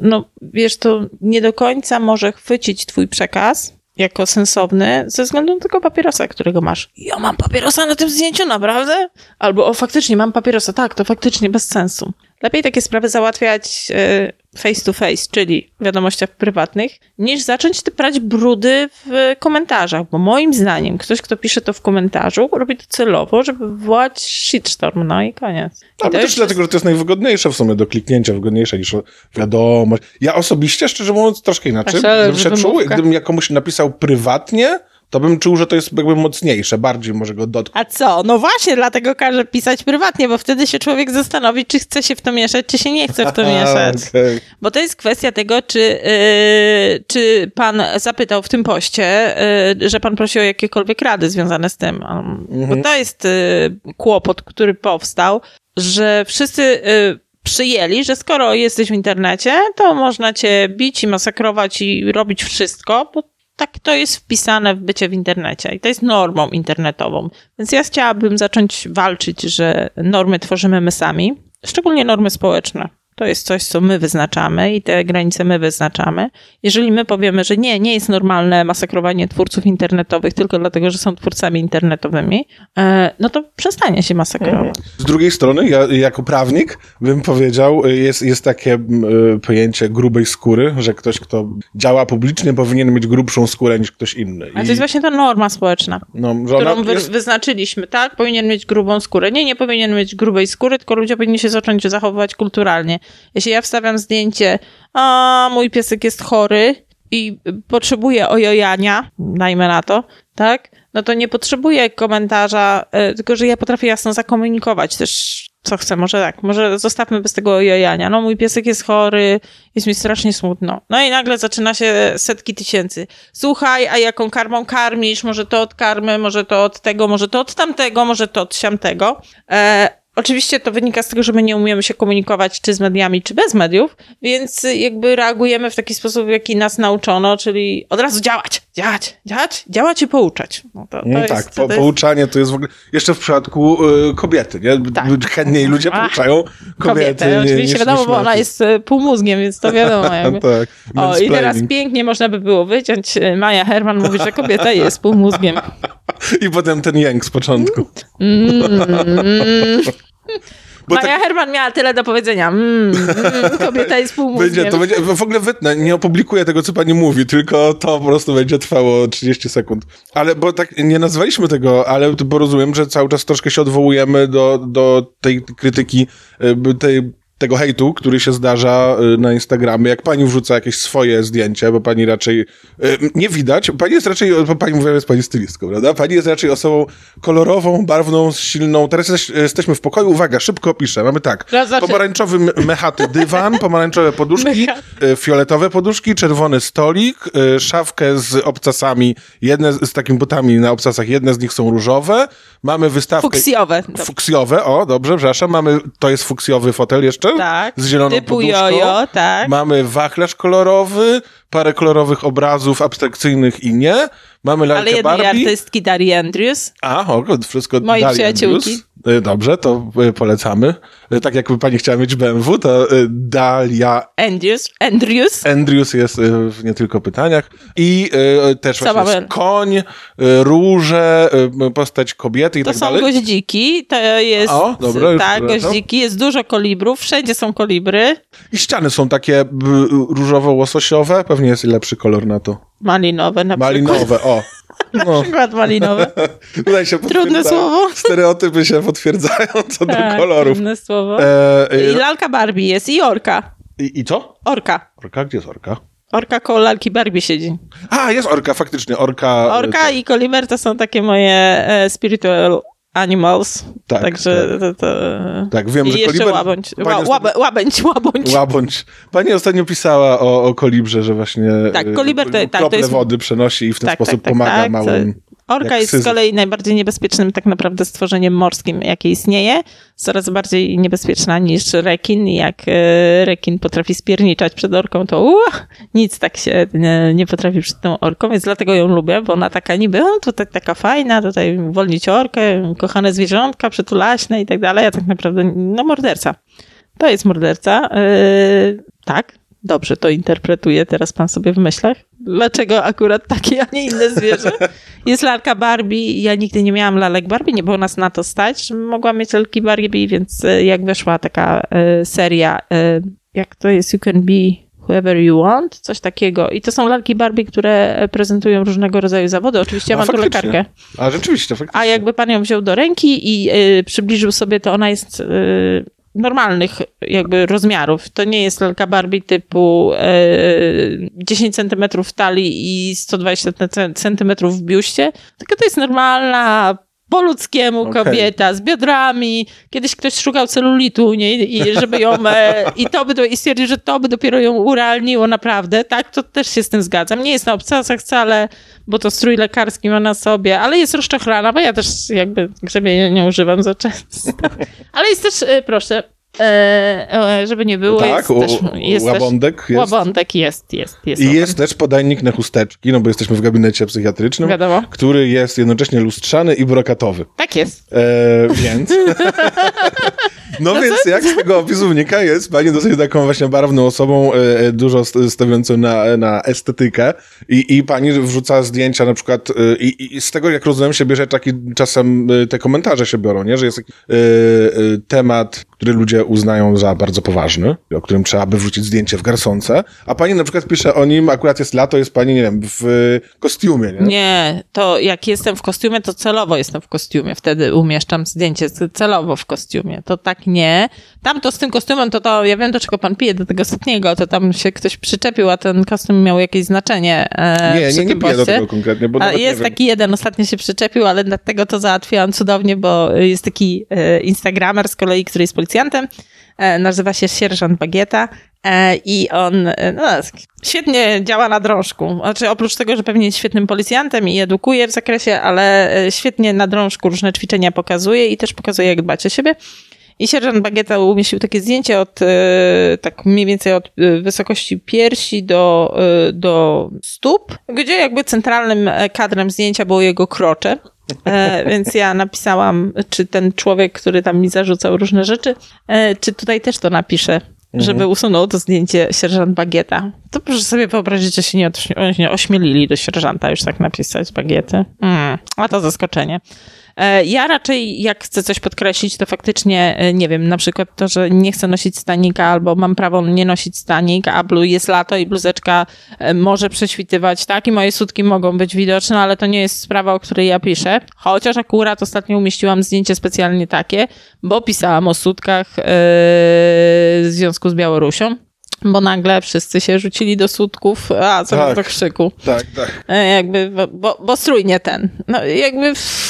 no wiesz, to nie do końca może chwycić twój przekaz, jako sensowny ze względu na tego papierosa, którego masz. Ja mam papierosa na tym zdjęciu, naprawdę? Albo o, faktycznie mam papierosa, tak, to faktycznie bez sensu. Lepiej takie sprawy załatwiać e, face to face, czyli w wiadomościach prywatnych, niż zacząć ty brać brudy w komentarzach, bo moim zdaniem ktoś, kto pisze to w komentarzu, robi to celowo, żeby wywołać shitstorm, no i koniec. I Ale to też jest- dlatego, że to jest najwygodniejsze w sumie do kliknięcia, wygodniejsze niż wiadomość. Ja osobiście, szczerze mówiąc, troszkę inaczej. Tak, Gdybym się czuł, gdybym ja komuś napisał prywatnie, to bym czuł, że to jest jakby mocniejsze, bardziej może go dotknąć. A co? No właśnie, dlatego każę pisać prywatnie, bo wtedy się człowiek zastanowi, czy chce się w to mieszać, czy się nie chce w to mieszać. Okej. Bo to jest kwestia tego, czy, yy, czy pan zapytał w tym poście, yy, że pan prosi o jakiekolwiek rady związane z tym. Um, Bo to jest yy, kłopot, który powstał, że wszyscy yy, przyjęli, że skoro jesteś w internecie, to można cię bić i masakrować i robić wszystko, bo tak to jest wpisane w bycie w internecie i to jest normą internetową. Więc ja chciałabym zacząć walczyć, że normy tworzymy my sami, szczególnie normy społeczne. To jest coś, co my wyznaczamy i te granice my wyznaczamy. Jeżeli my powiemy, że nie, nie jest normalne masakrowanie twórców internetowych tylko dlatego, że są twórcami internetowymi, e, no to przestanie się masakrować. Z drugiej strony, ja jako prawnik bym powiedział, y, jest, jest takie y, pojęcie grubej skóry, że ktoś, kto działa publicznie, powinien mieć grubszą skórę niż ktoś inny. Ale to jest właśnie ta norma społeczna. no, którą wy, jest, wyznaczyliśmy, tak? Powinien mieć grubą skórę. Nie, nie powinien mieć grubej skóry, tylko ludzie powinni się zacząć zachowywać kulturalnie. Jeśli ja wstawiam zdjęcie, a mój piesek jest chory i potrzebuje ojojania, dajmy na to, tak? No to nie potrzebuję komentarza, e, tylko że ja potrafię jasno zakomunikować też co chcę, może tak, może zostawmy bez tego ojojania. No mój piesek jest chory, jest mi strasznie smutno. No i nagle zaczyna się setki tysięcy. Słuchaj, a jaką karmą karmisz? Może to od karmy, może to od tego, może to od tamtego, może to od siamtego. E, Oczywiście to wynika z tego, że my nie umiemy się komunikować czy z mediami, czy bez mediów, więc jakby reagujemy w taki sposób, jaki nas nauczono, czyli od razu działać, działać, działać, działać i pouczać. No to, to no jest, tak, to po, jest... pouczanie to jest w ogóle, jeszcze w przypadku y, kobiety, nie? Tak. Chętniej ludzie Ach, pouczają kobiety. Kobietę, nie- oczywiście niż- wiadomo, bo ona jest e, półmózgiem, więc to wiadomo. Tak, O, i teraz pięknie można by było wyciąć. e, Maja Herman mówi, że kobieta jest półmózgiem. I potem ten jęk z początku. Bo Maja tak Herman miała tyle do powiedzenia. Mm, mm, kobieta jest półmózgiem. będzie, to będzie, w ogóle wytnę, nie opublikuję tego, co pani mówi, tylko to po prostu będzie trwało 30 sekund. Ale, bo tak nie nazwaliśmy tego, ale bo rozumiem, że cały czas troszkę się odwołujemy do, do tej krytyki, y, tej tego hejtu, który się zdarza y, na Instagramie, jak pani wrzuca jakieś swoje zdjęcie, bo pani raczej y, nie widać, pani jest raczej, bo pani mówiła, jest pani stylistką, prawda? Pani jest raczej osobą kolorową, barwną, silną. Teraz jesteś, jesteśmy w pokoju, uwaga, szybko piszę. Mamy tak, pomarańczowy mechaty dywan, pomarańczowe poduszki, y, fioletowe poduszki, czerwony stolik, szafkę z obcasami, jedne z, z takimi butami na obcasach, jedne z nich są różowe, mamy wystawkę... Fuksjowe. Fuksjowe, o, dobrze, przepraszam, mamy, to jest fuksjowy fotel jeszcze? Tak. Z zieloną Typu poduszką. jojo, tak. Mamy wachlarz kolorowy, parę kolorowych obrazów abstrakcyjnych i nie. Mamy lalkę Ale jednej Barbie. artystki Darii Andrews. A, o, wszystko Mojej Daria przyjaciółki. Andrews. Y, Dobrze, to y, polecamy. Y, Tak jakby pani chciała mieć BMW, to Dalia Andrews. Andrews. Andrews jest w nie tylko pytaniach. I też Co właśnie mamy? koń, róże, postać kobiety i To tak są dalej. goździki, to jest, O, dobra, tak, goździki, jest dużo kolibrów, wszędzie są kolibry, I ściany są takie różowo-łososiowe, pewnie jest lepszy kolor na to. malinowe na przykład. Malinowe, o. Na No, przykład malinowe. tutaj się Trudne słowo. Stereotypy się potwierdzają co do Tak, kolorów. trudne słowo. E, e, I lalka Barbie jest i orka. i, I co? Orka. Orka? Gdzie jest orka? Orka koło lalki Barbie siedzi. A, jest orka, faktycznie, orka. e, Orka tak. i koliber to są takie moje e, spiritual animals. Tak, Także tak. to, to... Tak, wiem, że jeszcze koliber- łabędź. Ła, łabę, łabędź, łabędź. Łabądź. Pani ostatnio pisała o, o kolibrze, że właśnie Tak, e, koliber to- tak, to jest- wody przenosi i w ten Tak, sposób tak, tak, pomaga tak, małym. Orka jest z syzyf. kolei najbardziej niebezpiecznym tak naprawdę stworzeniem morskim, jakie istnieje. Coraz bardziej niebezpieczna niż rekin. Jak e, rekin potrafi spierniczać przed orką, to uh, nic tak się nie, nie potrafi przed tą orką, więc dlatego ją lubię, bo ona taka niby, o, tutaj taka fajna, tutaj uwolnić orkę, kochane zwierzątka, przytulaśne i tak dalej, a tak naprawdę, no morderca. To jest morderca. E, tak, dobrze to interpretuje teraz pan sobie w myślach. Dlaczego akurat takie, a nie inne zwierzę. Jest lalka Barbie. Ja nigdy nie miałam lalek Barbie, nie było nas na to stać, żebym mogła mieć lalki Barbie, więc e, jak weszła taka e, seria, e, jak to jest You Can Be Whoever You Want, coś takiego. I to są lalki Barbie, które prezentują różnego rodzaju zawody. Oczywiście ja A, mam tu lekarkę. A rzeczywiście, faktycznie. A jakby pan ją wziął do ręki i y, przybliżył sobie, to ona jest y, normalnych jakby rozmiarów. To nie jest lalka Barbie typu y, 10 cm talii i 120 cm w biuście, tylko to jest normalna po ludzkiemu Okej. kobieta z biodrami. Kiedyś ktoś szukał celulitu u niej i żeby ją e, i to by do, i stwierdził, że to by dopiero ją urealniło naprawdę. Tak, to też się z tym zgadzam. Nie jest na obcasach wcale, bo to strój lekarski ma na sobie, ale jest rozczochrana, bo ja też jakby grzebienia nie używam za często. Ale jest też, e, proszę, e, żeby nie było, tak, jest u- jest łabądek też, jest. łabądek jest, jest, jest. I jest też podajnik na chusteczki, no bo jesteśmy w gabinecie psychiatrycznym, Wiadomo. który jest jednocześnie lustrzany i brokatowy. Tak jest. E, więc. No, więc jak z tego opisu wynika, jest pani dosyć taką właśnie barwną osobą, e, dużo st- stawiającą na, na estetykę i, i pani wrzuca zdjęcia na przykład i, i z tego jak rozumiem się bierze taki czasem te komentarze się biorą, nie? Że jest taki temat, który ludzie uznają za bardzo poważny, o którym trzeba by wrzucić zdjęcie w garsonce, a pani na przykład pisze o nim, akurat jest lato, jest pani, nie wiem, w e, kostiumie, nie? Nie, to jak jestem w kostiumie, to celowo jestem w kostiumie. Wtedy umieszczam zdjęcie celowo w kostiumie. To tak nie. Tam to z tym kostiumem, to to ja wiem, do czego pan pije, do tego ostatniego, to tam się ktoś przyczepił, a ten kostium miał jakieś znaczenie. E, Nie, nie, nie piję do tego konkretnie, bo A jest taki jeden, ostatnio się przyczepił, ale dlatego to załatwiłam cudownie, bo jest taki e, instagramer z kolei, który jest policjantem, nazywa się Sierżant Bagieta e, i on e, no, świetnie działa na drążku. Znaczy oprócz tego, że pewnie jest świetnym policjantem i edukuje w zakresie, ale e, świetnie na drążku różne ćwiczenia pokazuje i też pokazuje, jak dbać o siebie. I sierżant Bagieta umieścił takie zdjęcie od e, tak mniej więcej od e, wysokości piersi do, e, do stóp, gdzie jakby centralnym kadrem zdjęcia było jego krocze. E, więc ja napisałam, czy ten człowiek, który tam mi zarzucał różne rzeczy, e, czy tutaj też to napisze, żeby usunął to zdjęcie sierżant Bagieta. To proszę sobie wyobrazić, że się nie ośmielili do sierżanta już tak napisać Bagiety. Mm, a to zaskoczenie. E, Ja raczej, jak chcę coś podkreślić, to faktycznie, e, nie wiem, na przykład to, że nie chcę nosić stanika, albo mam prawo nie nosić stanik, a blu jest lato i bluzeczka e, może prześwitywać, tak? I moje sutki mogą być widoczne, ale to nie jest sprawa, o której ja piszę. Chociaż akurat ostatnio umieściłam zdjęcie specjalnie takie, bo pisałam o sutkach e, w związku z Białorusią. Bo nagle wszyscy się rzucili do sutków, a co Tak. do krzyku. Tak, tak. Jakby, bo, bo strój nie ten. No jakby pff,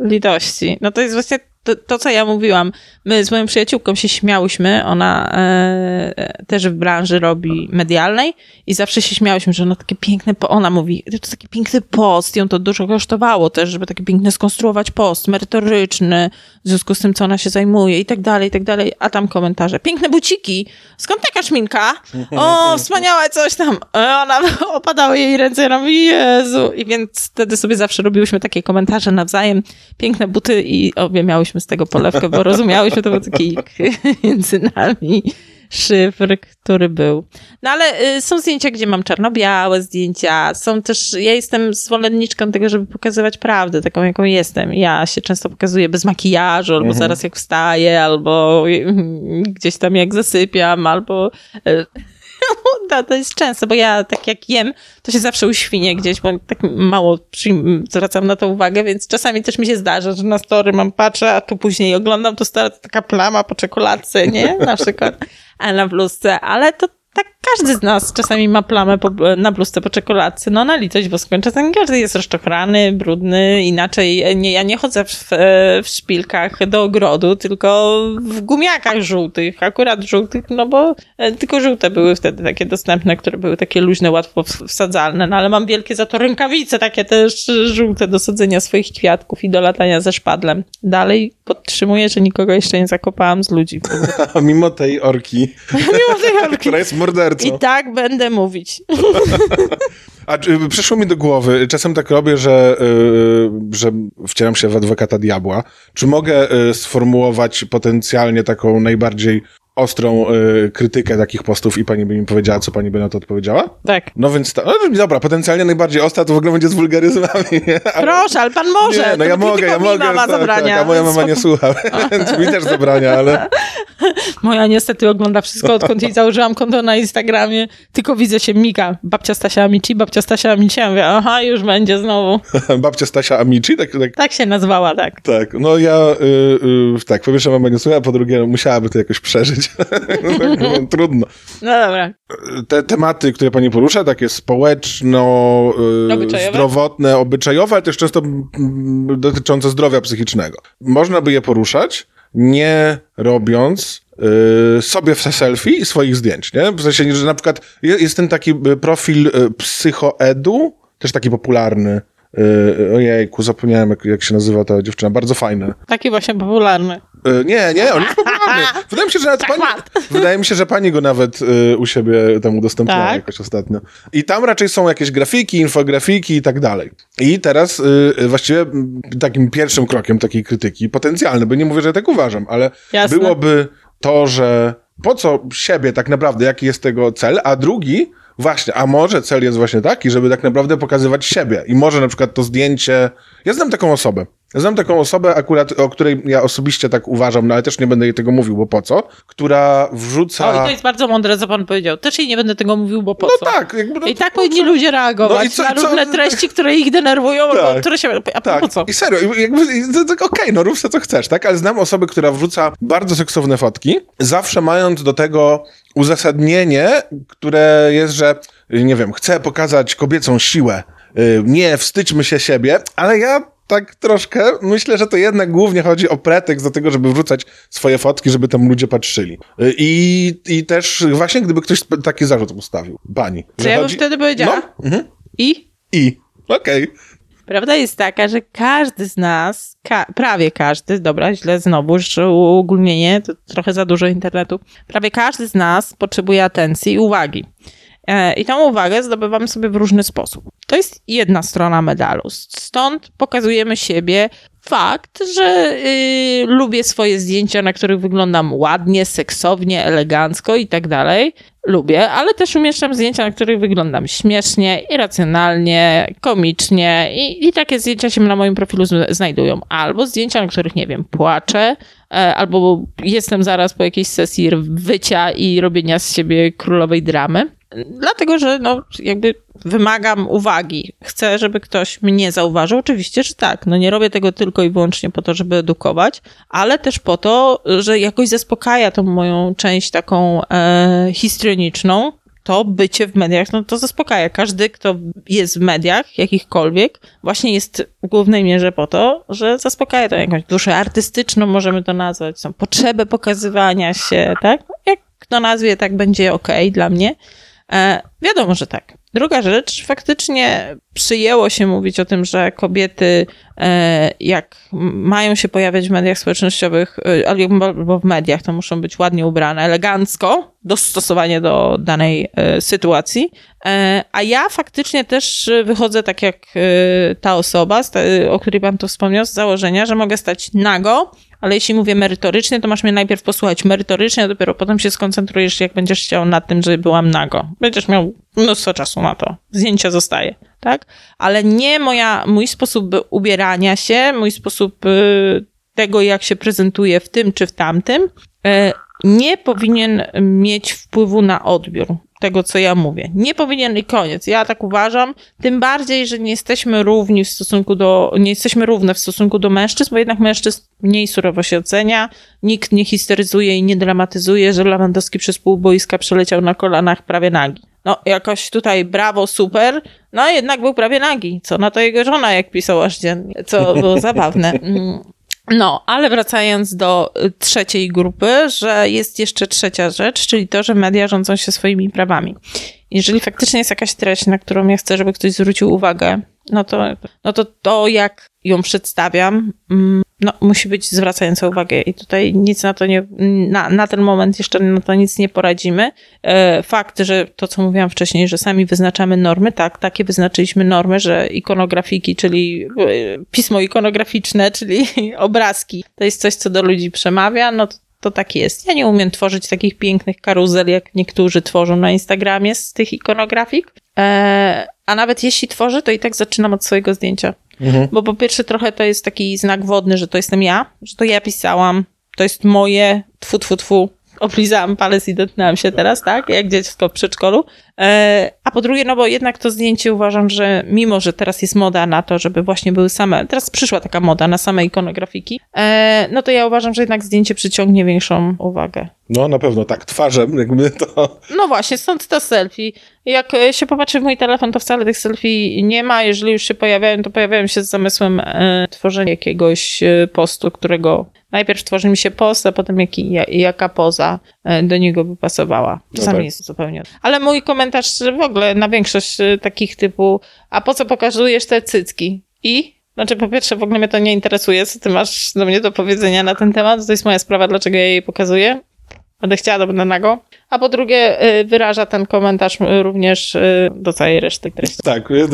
litości. No to jest właśnie to, to, co ja mówiłam. My z moją przyjaciółką się śmiałyśmy, ona e, też w branży robi medialnej i zawsze się śmiałyśmy, że ona takie piękne, ona mówi, to taki piękny post, ją to dużo kosztowało też, żeby taki piękny skonstruować post, merytoryczny, w związku z tym, co ona się zajmuje i tak dalej, i tak dalej, a tam komentarze, piękne buciki, skąd taka szminka? O, wspaniałe coś tam. E, Ona, opadały jej ręce, ja mówię, Jezu. I więc wtedy sobie zawsze robiłyśmy takie komentarze nawzajem, piękne buty i obie miałyśmy z tego polewkę, bo rozumiałyśmy, to był taki między nami szyfr, który był. No ale y, są zdjęcia, gdzie mam czarno-białe zdjęcia, są też, ja jestem zwolenniczką tego, żeby pokazywać prawdę, taką jaką jestem. Ja się często pokazuję bez makijażu, albo zaraz jak wstaję, albo y, gdzieś tam jak zasypiam, albo y, to, to jest często, bo ja tak jak jem, to się zawsze uświnię gdzieś, bo tak mało zwracam na to uwagę, więc czasami też mi się zdarza, że na story mam patrzę, a tu później oglądam, to stara taka plama po czekoladce, nie? Na przykład, a na bluzce, ale to tak każdy z nas czasami ma plamę po, na bluzce po czekoladce. No na litość boską. Czasami każdy jest rozczochrany, brudny, inaczej. Nie, ja nie chodzę w, w szpilkach do ogrodu, tylko w gumiakach żółtych. Akurat żółtych, no bo e, tylko żółte były wtedy takie dostępne, które były takie luźne, łatwo wsadzalne. No ale mam wielkie za to rękawice, takie też żółte do sadzenia swoich kwiatków i do latania ze szpadlem. Dalej podtrzymuję, że nikogo jeszcze nie zakopałam z ludzi. Mimo tej orki, Mimo tej orki. która jest mordercą. I tak będę mówić. A czy, przyszło mi do głowy, czasem tak robię, że, yy, że wcielam się w adwokata diabła. Czy mogę yy, sformułować potencjalnie taką najbardziej ostrą y, krytykę takich postów i pani by mi powiedziała, co pani by na to odpowiedziała? Tak. No więc, ta, no, dobra, potencjalnie najbardziej ostra to w ogóle będzie z wulgaryzmami, nie? Ale- Proszę, ale pan może. Nie, no ja mogę, ja mogę, mama tak, zabrania. tak, a moja mama nie słucha, więc mi też zabrania, ale... Moja niestety ogląda wszystko, odkąd jej założyłam konto na Instagramie. Tylko widzę się Mika. Babcia Stasia Amici, babcia Stasia Amici. Ja mówię, aha, już będzie znowu. Babcia Stasia Amici, tak, tak, Tak się nazwała, tak. tak. No ja, y, y, tak, po pierwsze mama nie słucha, po drugie no, musiałaby to jakoś przeżyć. tak, no, trudno. No dobra. Te tematy, które pani porusza, takie społeczno, y, Obyczajowe? zdrowotne, obyczajowe, ale też często dotyczące zdrowia psychicznego. Można by je poruszać, nie robiąc y, sobie selfie i swoich zdjęć, nie? W sensie, że na przykład je- jest ten taki y, profil psychoedu, też taki popularny. Y, ojejku, zapomniałem jak, jak się nazywa ta dziewczyna, bardzo fajny. Taki właśnie popularny. Nie, nie, on jest popularny. Wydaje mi się, że nawet pani, wydaje mi się, że pani go nawet y, u siebie tam udostępniała Tak. jakoś ostatnio. I tam raczej są jakieś grafiki, infografiki i tak dalej. I teraz y, y, właściwie mm, takim pierwszym krokiem takiej krytyki, potencjalny, bo nie mówię, że tak uważam, ale Jasne. byłoby to, że po co siebie tak naprawdę, jaki jest tego cel, a drugi Właśnie, a może cel jest właśnie taki, żeby tak naprawdę pokazywać siebie. I może na przykład to zdjęcie. Ja znam taką osobę. Ja znam taką osobę, akurat o której ja osobiście tak uważam, no ale też nie będę jej tego mówił, bo po co? Która wrzuca. O, i to jest bardzo mądre, co pan powiedział. Też jej nie będę tego mówił, bo po No co? tak, jakby, no I tak po powinni co? ludzie reagować No i co- na i co- różne treści, które ich denerwują, albo Tak. które się... A Tak, po co? i serio, jakby, to okej, no rób sobie co chcesz, tak? Ale znam osobę, która wrzuca bardzo seksowne fotki, zawsze mając do tego uzasadnienie, które jest, że nie wiem, chcę pokazać kobiecą siłę, y, nie wstydźmy się siebie, ale ja tak troszkę myślę, że to jednak głównie chodzi o pretekst do tego, żeby wrzucać swoje fotki, żeby tam ludzie patrzyli. Y, I, i też właśnie gdyby ktoś taki zarzut ustawił, pani. Że ja bym chodzi- wtedy powiedziała? No, mhm. I I, okej. Prawda jest taka, że każdy z nas, ka- prawie każdy, dobra, źle znowu, już uogólnienie, to trochę za dużo internetu, prawie każdy z nas potrzebuje atencji i uwagi. E, I tą uwagę zdobywamy sobie w różny sposób. To jest jedna strona medalu. Stąd pokazujemy siebie fakt, że y, lubię swoje zdjęcia, na których wyglądam ładnie, seksownie, elegancko i tak dalej. Lubię, ale też umieszczam zdjęcia, na których wyglądam śmiesznie, irracjonalnie, komicznie i, i takie zdjęcia się na moim profilu znajdują. Albo zdjęcia, na których, nie wiem, płaczę, e, albo jestem zaraz po jakiejś sesji wycia i robienia z siebie królowej dramy. Dlatego, że no, jakby wymagam uwagi. Chcę, żeby ktoś mnie zauważył. Oczywiście, że tak. No nie robię tego tylko i wyłącznie po to, żeby edukować, ale też po to, że jakoś zaspokaja tą moją część taką e, histrioniczną. To bycie w mediach, no to zaspokaja. Każdy, kto jest w mediach, jakichkolwiek, właśnie jest w głównej mierze po to, że zaspokaja tą jakąś duszę artystyczną, możemy to nazwać, są potrzebę pokazywania się, tak? Jak kto nazwie, tak będzie okej dla mnie. E, wiadomo, że tak. Druga rzecz, faktycznie przyjęło się mówić o tym, że kobiety, e, jak mają się pojawiać w mediach społecznościowych e, albo w mediach, to muszą być ładnie ubrane, elegancko, dostosowanie do danej e, sytuacji. E, a ja faktycznie też wychodzę tak jak e, ta osoba, o której pan tu wspomniał, z założenia, że mogę stać nago, ale jeśli mówię merytorycznie, to masz mnie najpierw posłuchać merytorycznie, a dopiero potem się skoncentrujesz, jak będziesz chciał nad tym, że byłam nago. Będziesz miał mnóstwo czasu na to. Zdjęcie zostaje, tak? Ale nie moja, mój sposób ubierania się, mój sposób y, tego, jak się prezentuje w tym czy w tamtym, y, nie powinien mieć wpływu na odbiór tego, co ja mówię. Nie powinien i koniec. Ja tak uważam. Tym bardziej, że nie jesteśmy równi w stosunku do, nie jesteśmy równe w stosunku do mężczyzn, bo jednak mężczyzn mniej surowo się ocenia. Nikt nie histeryzuje i nie dramatyzuje, że Lewandowski przez pół boiska przeleciał na kolanach prawie nagi. No, jakoś tutaj brawo, super. No, jednak był prawie nagi. Co na to jego żona, jak pisał aż dziennie. Co było zabawne. No, ale wracając do y, trzeciej grupy, że jest jeszcze trzecia rzecz, czyli to, że media rządzą się swoimi prawami. Jeżeli faktycznie jest jakaś treść, na którą ja chcę, żeby ktoś zwrócił uwagę, no to no to, to jak ją przedstawiam, mm, no, musi być zwracająca uwagę i tutaj nic na to nie, na, na ten moment jeszcze na to nic nie poradzimy. E, Fakt, że to, co mówiłam wcześniej, że sami wyznaczamy normy, tak, takie wyznaczyliśmy normy, że ikonografiki, czyli e, pismo ikonograficzne, czyli obrazki, to jest coś, co do ludzi przemawia, no to to tak jest. Ja nie umiem tworzyć takich pięknych karuzel, jak niektórzy tworzą na Instagramie z tych ikonografik. E, a nawet jeśli tworzę, to i tak zaczynam od swojego zdjęcia. Bo po pierwsze trochę to jest taki znak wodny, że to jestem ja, że to ja pisałam, to jest moje, tfu, tfu, tfu. Oblizałam palec i dotknęłam się teraz, tak? Jak dziecko w przedszkolu. E, a po drugie, no bo jednak to zdjęcie uważam, że mimo, że teraz jest moda na to, żeby właśnie były same, teraz przyszła taka moda na same ikonografiki, e, no to ja uważam, że jednak zdjęcie przyciągnie większą uwagę. No na pewno tak, twarzem jakby to... No właśnie, stąd to selfie. Jak e, się popatrzy w mój telefon, to wcale tych selfie nie ma. Jeżeli już się pojawiają, to pojawiają się z zamysłem tworzenia jakiegoś postu, którego najpierw tworzy mi się post, a potem jaki, jaka poza do niego by pasowała. Czasami tak. jest zupełnie. Ale mój komentarz w ogóle na większość e, takich typu, a po co pokazujesz te cycki? I? Znaczy, po pierwsze, w ogóle mnie to nie interesuje, co ty masz do mnie do powiedzenia na ten temat. To jest moja sprawa, dlaczego ja jej pokazuję. Będę chciała, to będę nago. A po drugie, y, wyraża ten komentarz y, również y, do całej reszty treści. Tak. y, y,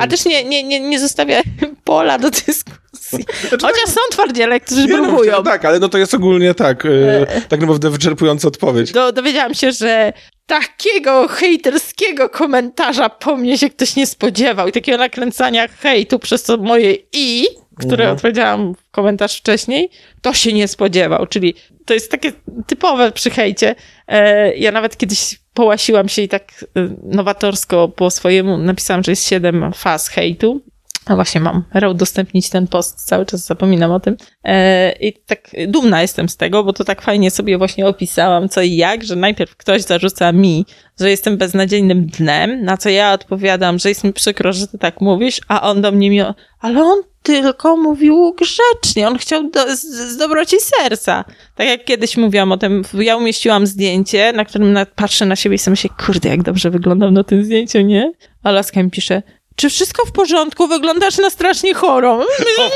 A też nie, nie, nie, nie zostawia pola do dyskusji. Chociaż są twardziele, którzy nie, no, próbują. że tak, ale no to jest ogólnie tak, y, tak naprawdę wyczerpująca odpowiedź. Do, dowiedziałam się, że takiego hejterskiego komentarza po mnie się ktoś nie spodziewał i takiego nakręcania hejtu przez to moje i, które Mhm. odpowiedziałam w komentarz wcześniej, to się nie spodziewał. Czyli to jest takie typowe przy hejcie. E, ja nawet kiedyś połasiłam się i tak e, nowatorsko po swojemu napisałam, że jest siedem faz hejtu. A właśnie mam udostępnić ten post, cały czas zapominam o tym. E, I tak dumna jestem z tego, bo to tak fajnie sobie właśnie opisałam co i jak, że najpierw ktoś zarzuca mi, że jestem beznadziejnym dnem, na co ja odpowiadam, że jest mi przykro, że ty tak mówisz, a on do mnie mi, ale on tylko mówił grzecznie, on chciał do, z, z dobroci serca. Tak jak kiedyś mówiłam o tym, ja umieściłam zdjęcie, na którym patrzę na siebie i sobie myślę, kurde, jak dobrze wyglądam na tym zdjęciu, nie? A laska mi pisze, czy wszystko w porządku? Wyglądasz na strasznie chorą.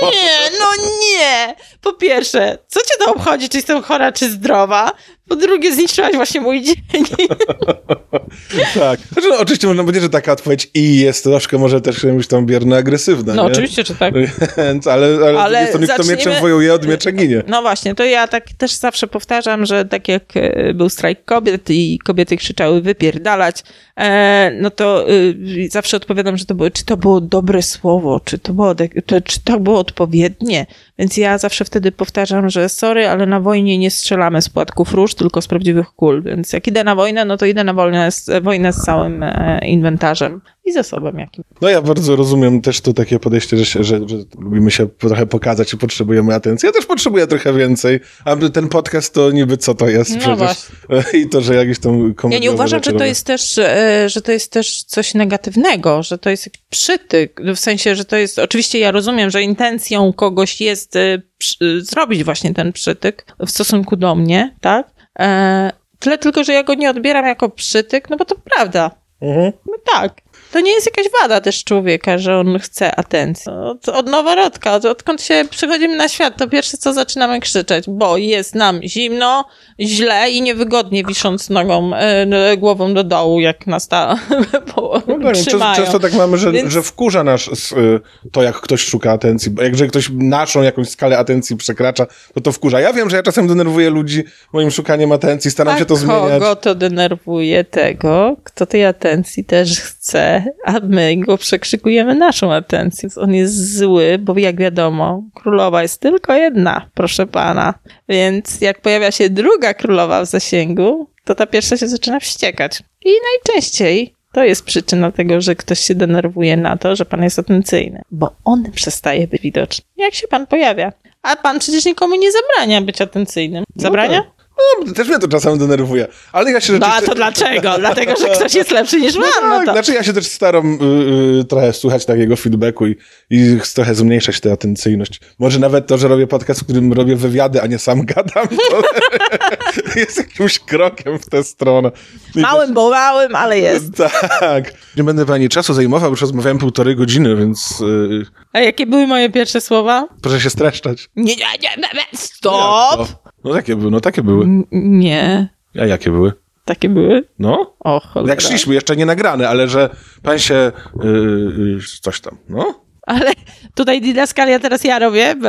Nie, no nie. Po pierwsze, co cię to obchodzi, czy jestem chora, czy zdrowa? Po drugie, zniszczyłaś właśnie mój dzień. Tak. Znaczy, no, oczywiście można powiedzieć, że taka odpowiedź i jest troszkę może też jakąś tam bierno-agresywna, No nie? oczywiście, że tak. Więc, ale, ale, Ale jest to kto zaczniemy- mieczem wojuje, od miecza ginie. No właśnie, to ja tak też zawsze powtarzam, że tak jak e, był strajk kobiet i kobiety krzyczały wypierdalać, e, no to y, zawsze odpowiadam, że to było, czy to było dobre słowo, czy to było, czy to było odpowiednie. Więc ja zawsze wtedy powtarzam, że sorry, ale na wojnie nie strzelamy z płatków róż, tylko z prawdziwych kul. Więc jak idę na wojnę, no to idę na wojnę z, wojnę z całym e, inwentarzem i zasobem jakim. No ja bardzo rozumiem też to takie podejście, że, się, że, że lubimy się trochę pokazać i potrzebujemy atencji. Ja też potrzebuję trochę więcej, a ten podcast to niby co to jest No przecież. I to, że jakieś tam Ja nie uważam, że to jest też, e, że to jest też coś negatywnego, że to jest jakiś przytyk, w sensie, że to jest, oczywiście ja rozumiem, że intencją kogoś jest e, przy- zrobić właśnie ten przytyk w stosunku do mnie, tak? E, Tyle tylko, że ja go nie odbieram jako przytyk, no bo to prawda. Mhm. No tak. To nie jest jakaś wada też człowieka, że on chce atencji. Od, od noworodka, od, odkąd się przychodzimy na świat, to pierwsze co zaczynamy krzyczeć, bo jest nam zimno, źle i niewygodnie wisząc nogą, e, głową do dołu, jak nas ta po, No tak, często, trzymają. często tak mamy, że, Więc- że wkurza nas y, to, jak ktoś szuka atencji. Bo że ktoś naszą jakąś skalę atencji przekracza, to to wkurza. Ja wiem, że ja czasem denerwuję ludzi moim szukaniem atencji, staram A się to zmieniać. kogo to denerwuje tego, kto tej atencji też chce, a my go przekrzykujemy naszą atencję. On jest zły, bo jak wiadomo, królowa jest tylko jedna, proszę pana. Więc jak pojawia się druga królowa w zasięgu, to ta pierwsza się zaczyna wściekać. I najczęściej to jest przyczyna tego, że ktoś się denerwuje na to, że pan jest atencyjny, bo on przestaje być widoczny. Jak się pan pojawia? A pan przecież nikomu nie zabrania być atencyjnym. Zabrania? No, też mnie to czasem denerwuje. Ale ja się No a to dlaczego? Dlatego, że ktoś jest lepszy niż No. No tak, to... znaczy ja się też staram y, y, trochę słuchać takiego feedbacku i, i trochę zmniejszać tę atencyjność. Może nawet to, że robię podcast, w którym robię wywiady, a nie sam gadam, to jest jakimś krokiem w tę stronę. I Małym, bo małym, ale jest. Tak. Nie będę pani czasu zajmował, już rozmawiałem półtorej godziny, więc yy, A jakie były moje pierwsze słowa? proszę się streszczać. Nie, nie, nie, nie, Jak stop! To? No takie były, no takie były. N- Nie, A jakie były? takie były? No? O, cholera. Jak szliśmy, jeszcze nie nagrane, ale że pan się yy, yy, coś tam, no? Ale tutaj didaskalia teraz ja robię. bo-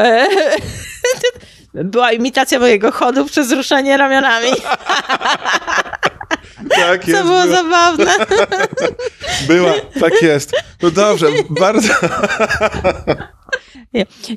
była imitacja mojego chodu przez ruszenie ramionami, Tak jest. co było była, zabawne. była, tak jest. No dobrze, bardzo...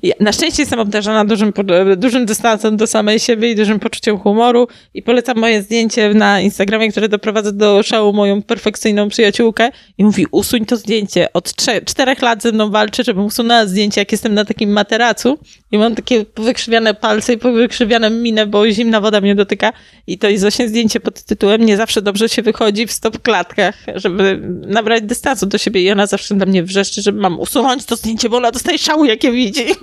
Ja, na szczęście jestem obdarzona dużym, po- dużym dystansem do samej siebie i dużym poczuciem humoru i polecam moje zdjęcie na Instagramie, które doprowadza do szału moją perfekcyjną przyjaciółkę i mówi usuń to zdjęcie. Od czterech lat ze mną walczy, żebym usunęła zdjęcie, jak jestem na takim materacu i mam takie wykrzywiane palce i wykrzywiane minę, bo zimna woda mnie dotyka i to jest właśnie zdjęcie pod tytułem nie zawsze dobrze się wychodzi w stop klatkach, żeby nabrać dystansu do siebie i ona zawsze dla mnie wrzeszczy, że mam usunąć to zdjęcie, bo ona dostaje szału, jak je widzi.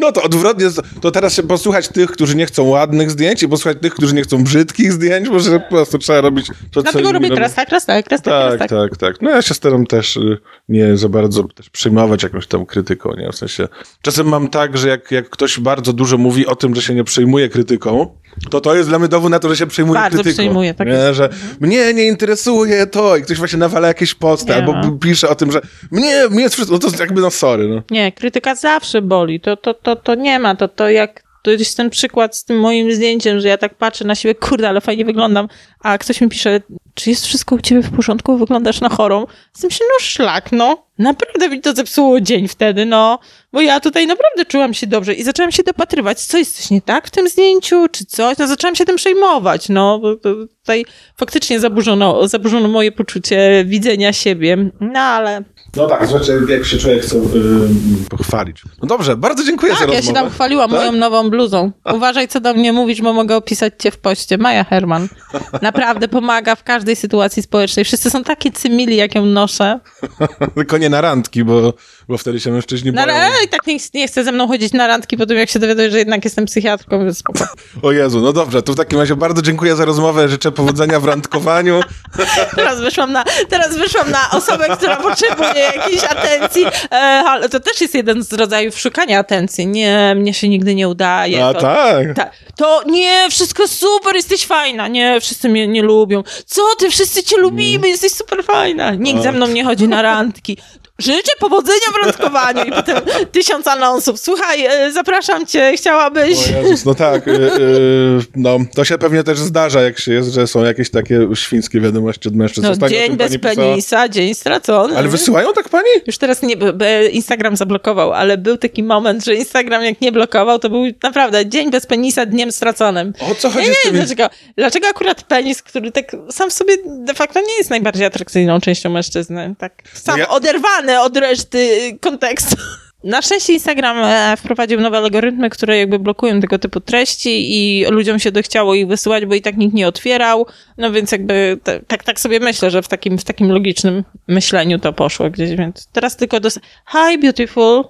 No to odwrotnie, to teraz się posłuchać tych, którzy nie chcą ładnych zdjęć i posłuchać tych, którzy nie chcą brzydkich zdjęć, może po prostu trzeba robić to, Dlatego robię teraz tak, raz tak, raz tak, raz Tak, tak. tak, tak. No ja się staram też y, nie za bardzo też przyjmować jakąś tam krytyką, nie? W sensie, czasem mam tak, że jak, jak ktoś bardzo dużo mówi o tym, że się nie przejmuje krytyką, to to jest dla mnie dowód na to, że się przejmuje Bardzo krytyką. przejmuje, tak nie? Że mnie nie interesuje to i ktoś właśnie nawala jakieś posty Nie. albo b- pisze o tym, że mnie, mnie jest wszystko, no to jakby no sorry, no. Nie, krytyka zawsze boli. To, to, to, to nie ma. To, to jak to jest ten przykład z tym moim zdjęciem, że ja tak patrzę na siebie, kurde, ale fajnie wyglądam, a ktoś mi pisze, czy jest wszystko u ciebie w porządku, wyglądasz na chorą? Z tym się, no szlak, no. Naprawdę mi to zepsuło dzień wtedy, no. Bo ja tutaj naprawdę czułam się dobrze i zaczęłam się dopatrywać, co jest coś nie tak w tym zdjęciu, czy coś. No zaczęłam się tym przejmować, no. Bo tutaj faktycznie zaburzono, zaburzono moje poczucie widzenia siebie. No ale No tak, zwłaszcza jak się człowiek chce y, pochwalić. No dobrze, bardzo dziękuję za Tak, ja rozmowę. się tam chwaliłam Tak? moją nową bluzą. Uważaj, co do mnie mówisz, bo mogę opisać cię w poście. Maja Herman. Naprawdę pomaga w każdej sytuacji społecznej. Wszyscy są takie cymili, jak ją noszę. Tylko nie na randki, bo, bo wtedy się mężczyźni No, boją. ale i tak nie, nie chce ze mną chodzić na randki po tym, jak się dowiaduję, że jednak jestem psychiatrką, więc spoko. O Jezu, no dobrze, to w takim razie bardzo dziękuję za rozmowę, życzę powodzenia w randkowaniu. Teraz wyszłam na, teraz wyszłam na osobę, która potrzebuje jakiejś atencji, e, ale to też jest jeden z rodzajów szukania atencji. Nie, mnie się nigdy nie udaje. A to, tak. Ta, to nie, wszystko super, jesteś fajna. Nie, wszyscy mnie nie lubią. Co ty, wszyscy cię lubimy, jesteś super fajna. Nikt ze mną nie chodzi na randki. Życzę powodzenia w randkowaniu i potem tysiąc anonsów. Słuchaj, e, zapraszam cię, chciałabyś... Jezus, no tak. Y, y, no, to się pewnie też zdarza, jak się jest, że są jakieś takie świńskie wiadomości od mężczyzn. No, dzień bez penisa, dzień stracony. Ale wysyłają tak pani? Już teraz nie, Instagram zablokował, ale był taki moment, że Instagram jak nie blokował, to był naprawdę dzień bez penisa, dniem straconym. O co Ja chodzi nie z wiem dlaczego, dlaczego akurat penis, który tak sam w sobie de facto nie jest najbardziej atrakcyjną częścią mężczyzny. Tak sam No ja- oderwany od reszty kontekstu. Na szczęście Instagram e, wprowadził nowe algorytmy, które jakby blokują tego typu treści i ludziom się dochciało ich wysyłać, bo i tak nikt nie otwierał. No więc jakby te, tak, tak sobie myślę, że w takim, w takim logicznym myśleniu to poszło gdzieś, więc teraz tylko dos- Hi beautiful,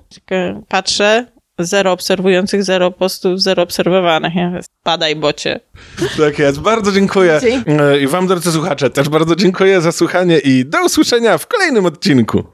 patrzę, zero obserwujących, zero postów, zero obserwowanych. Ja Padaj, bocie. Tak jest. Bardzo dziękuję. E, I wam, drodzy słuchacze, też bardzo dziękuję za słuchanie i do usłyszenia w kolejnym odcinku.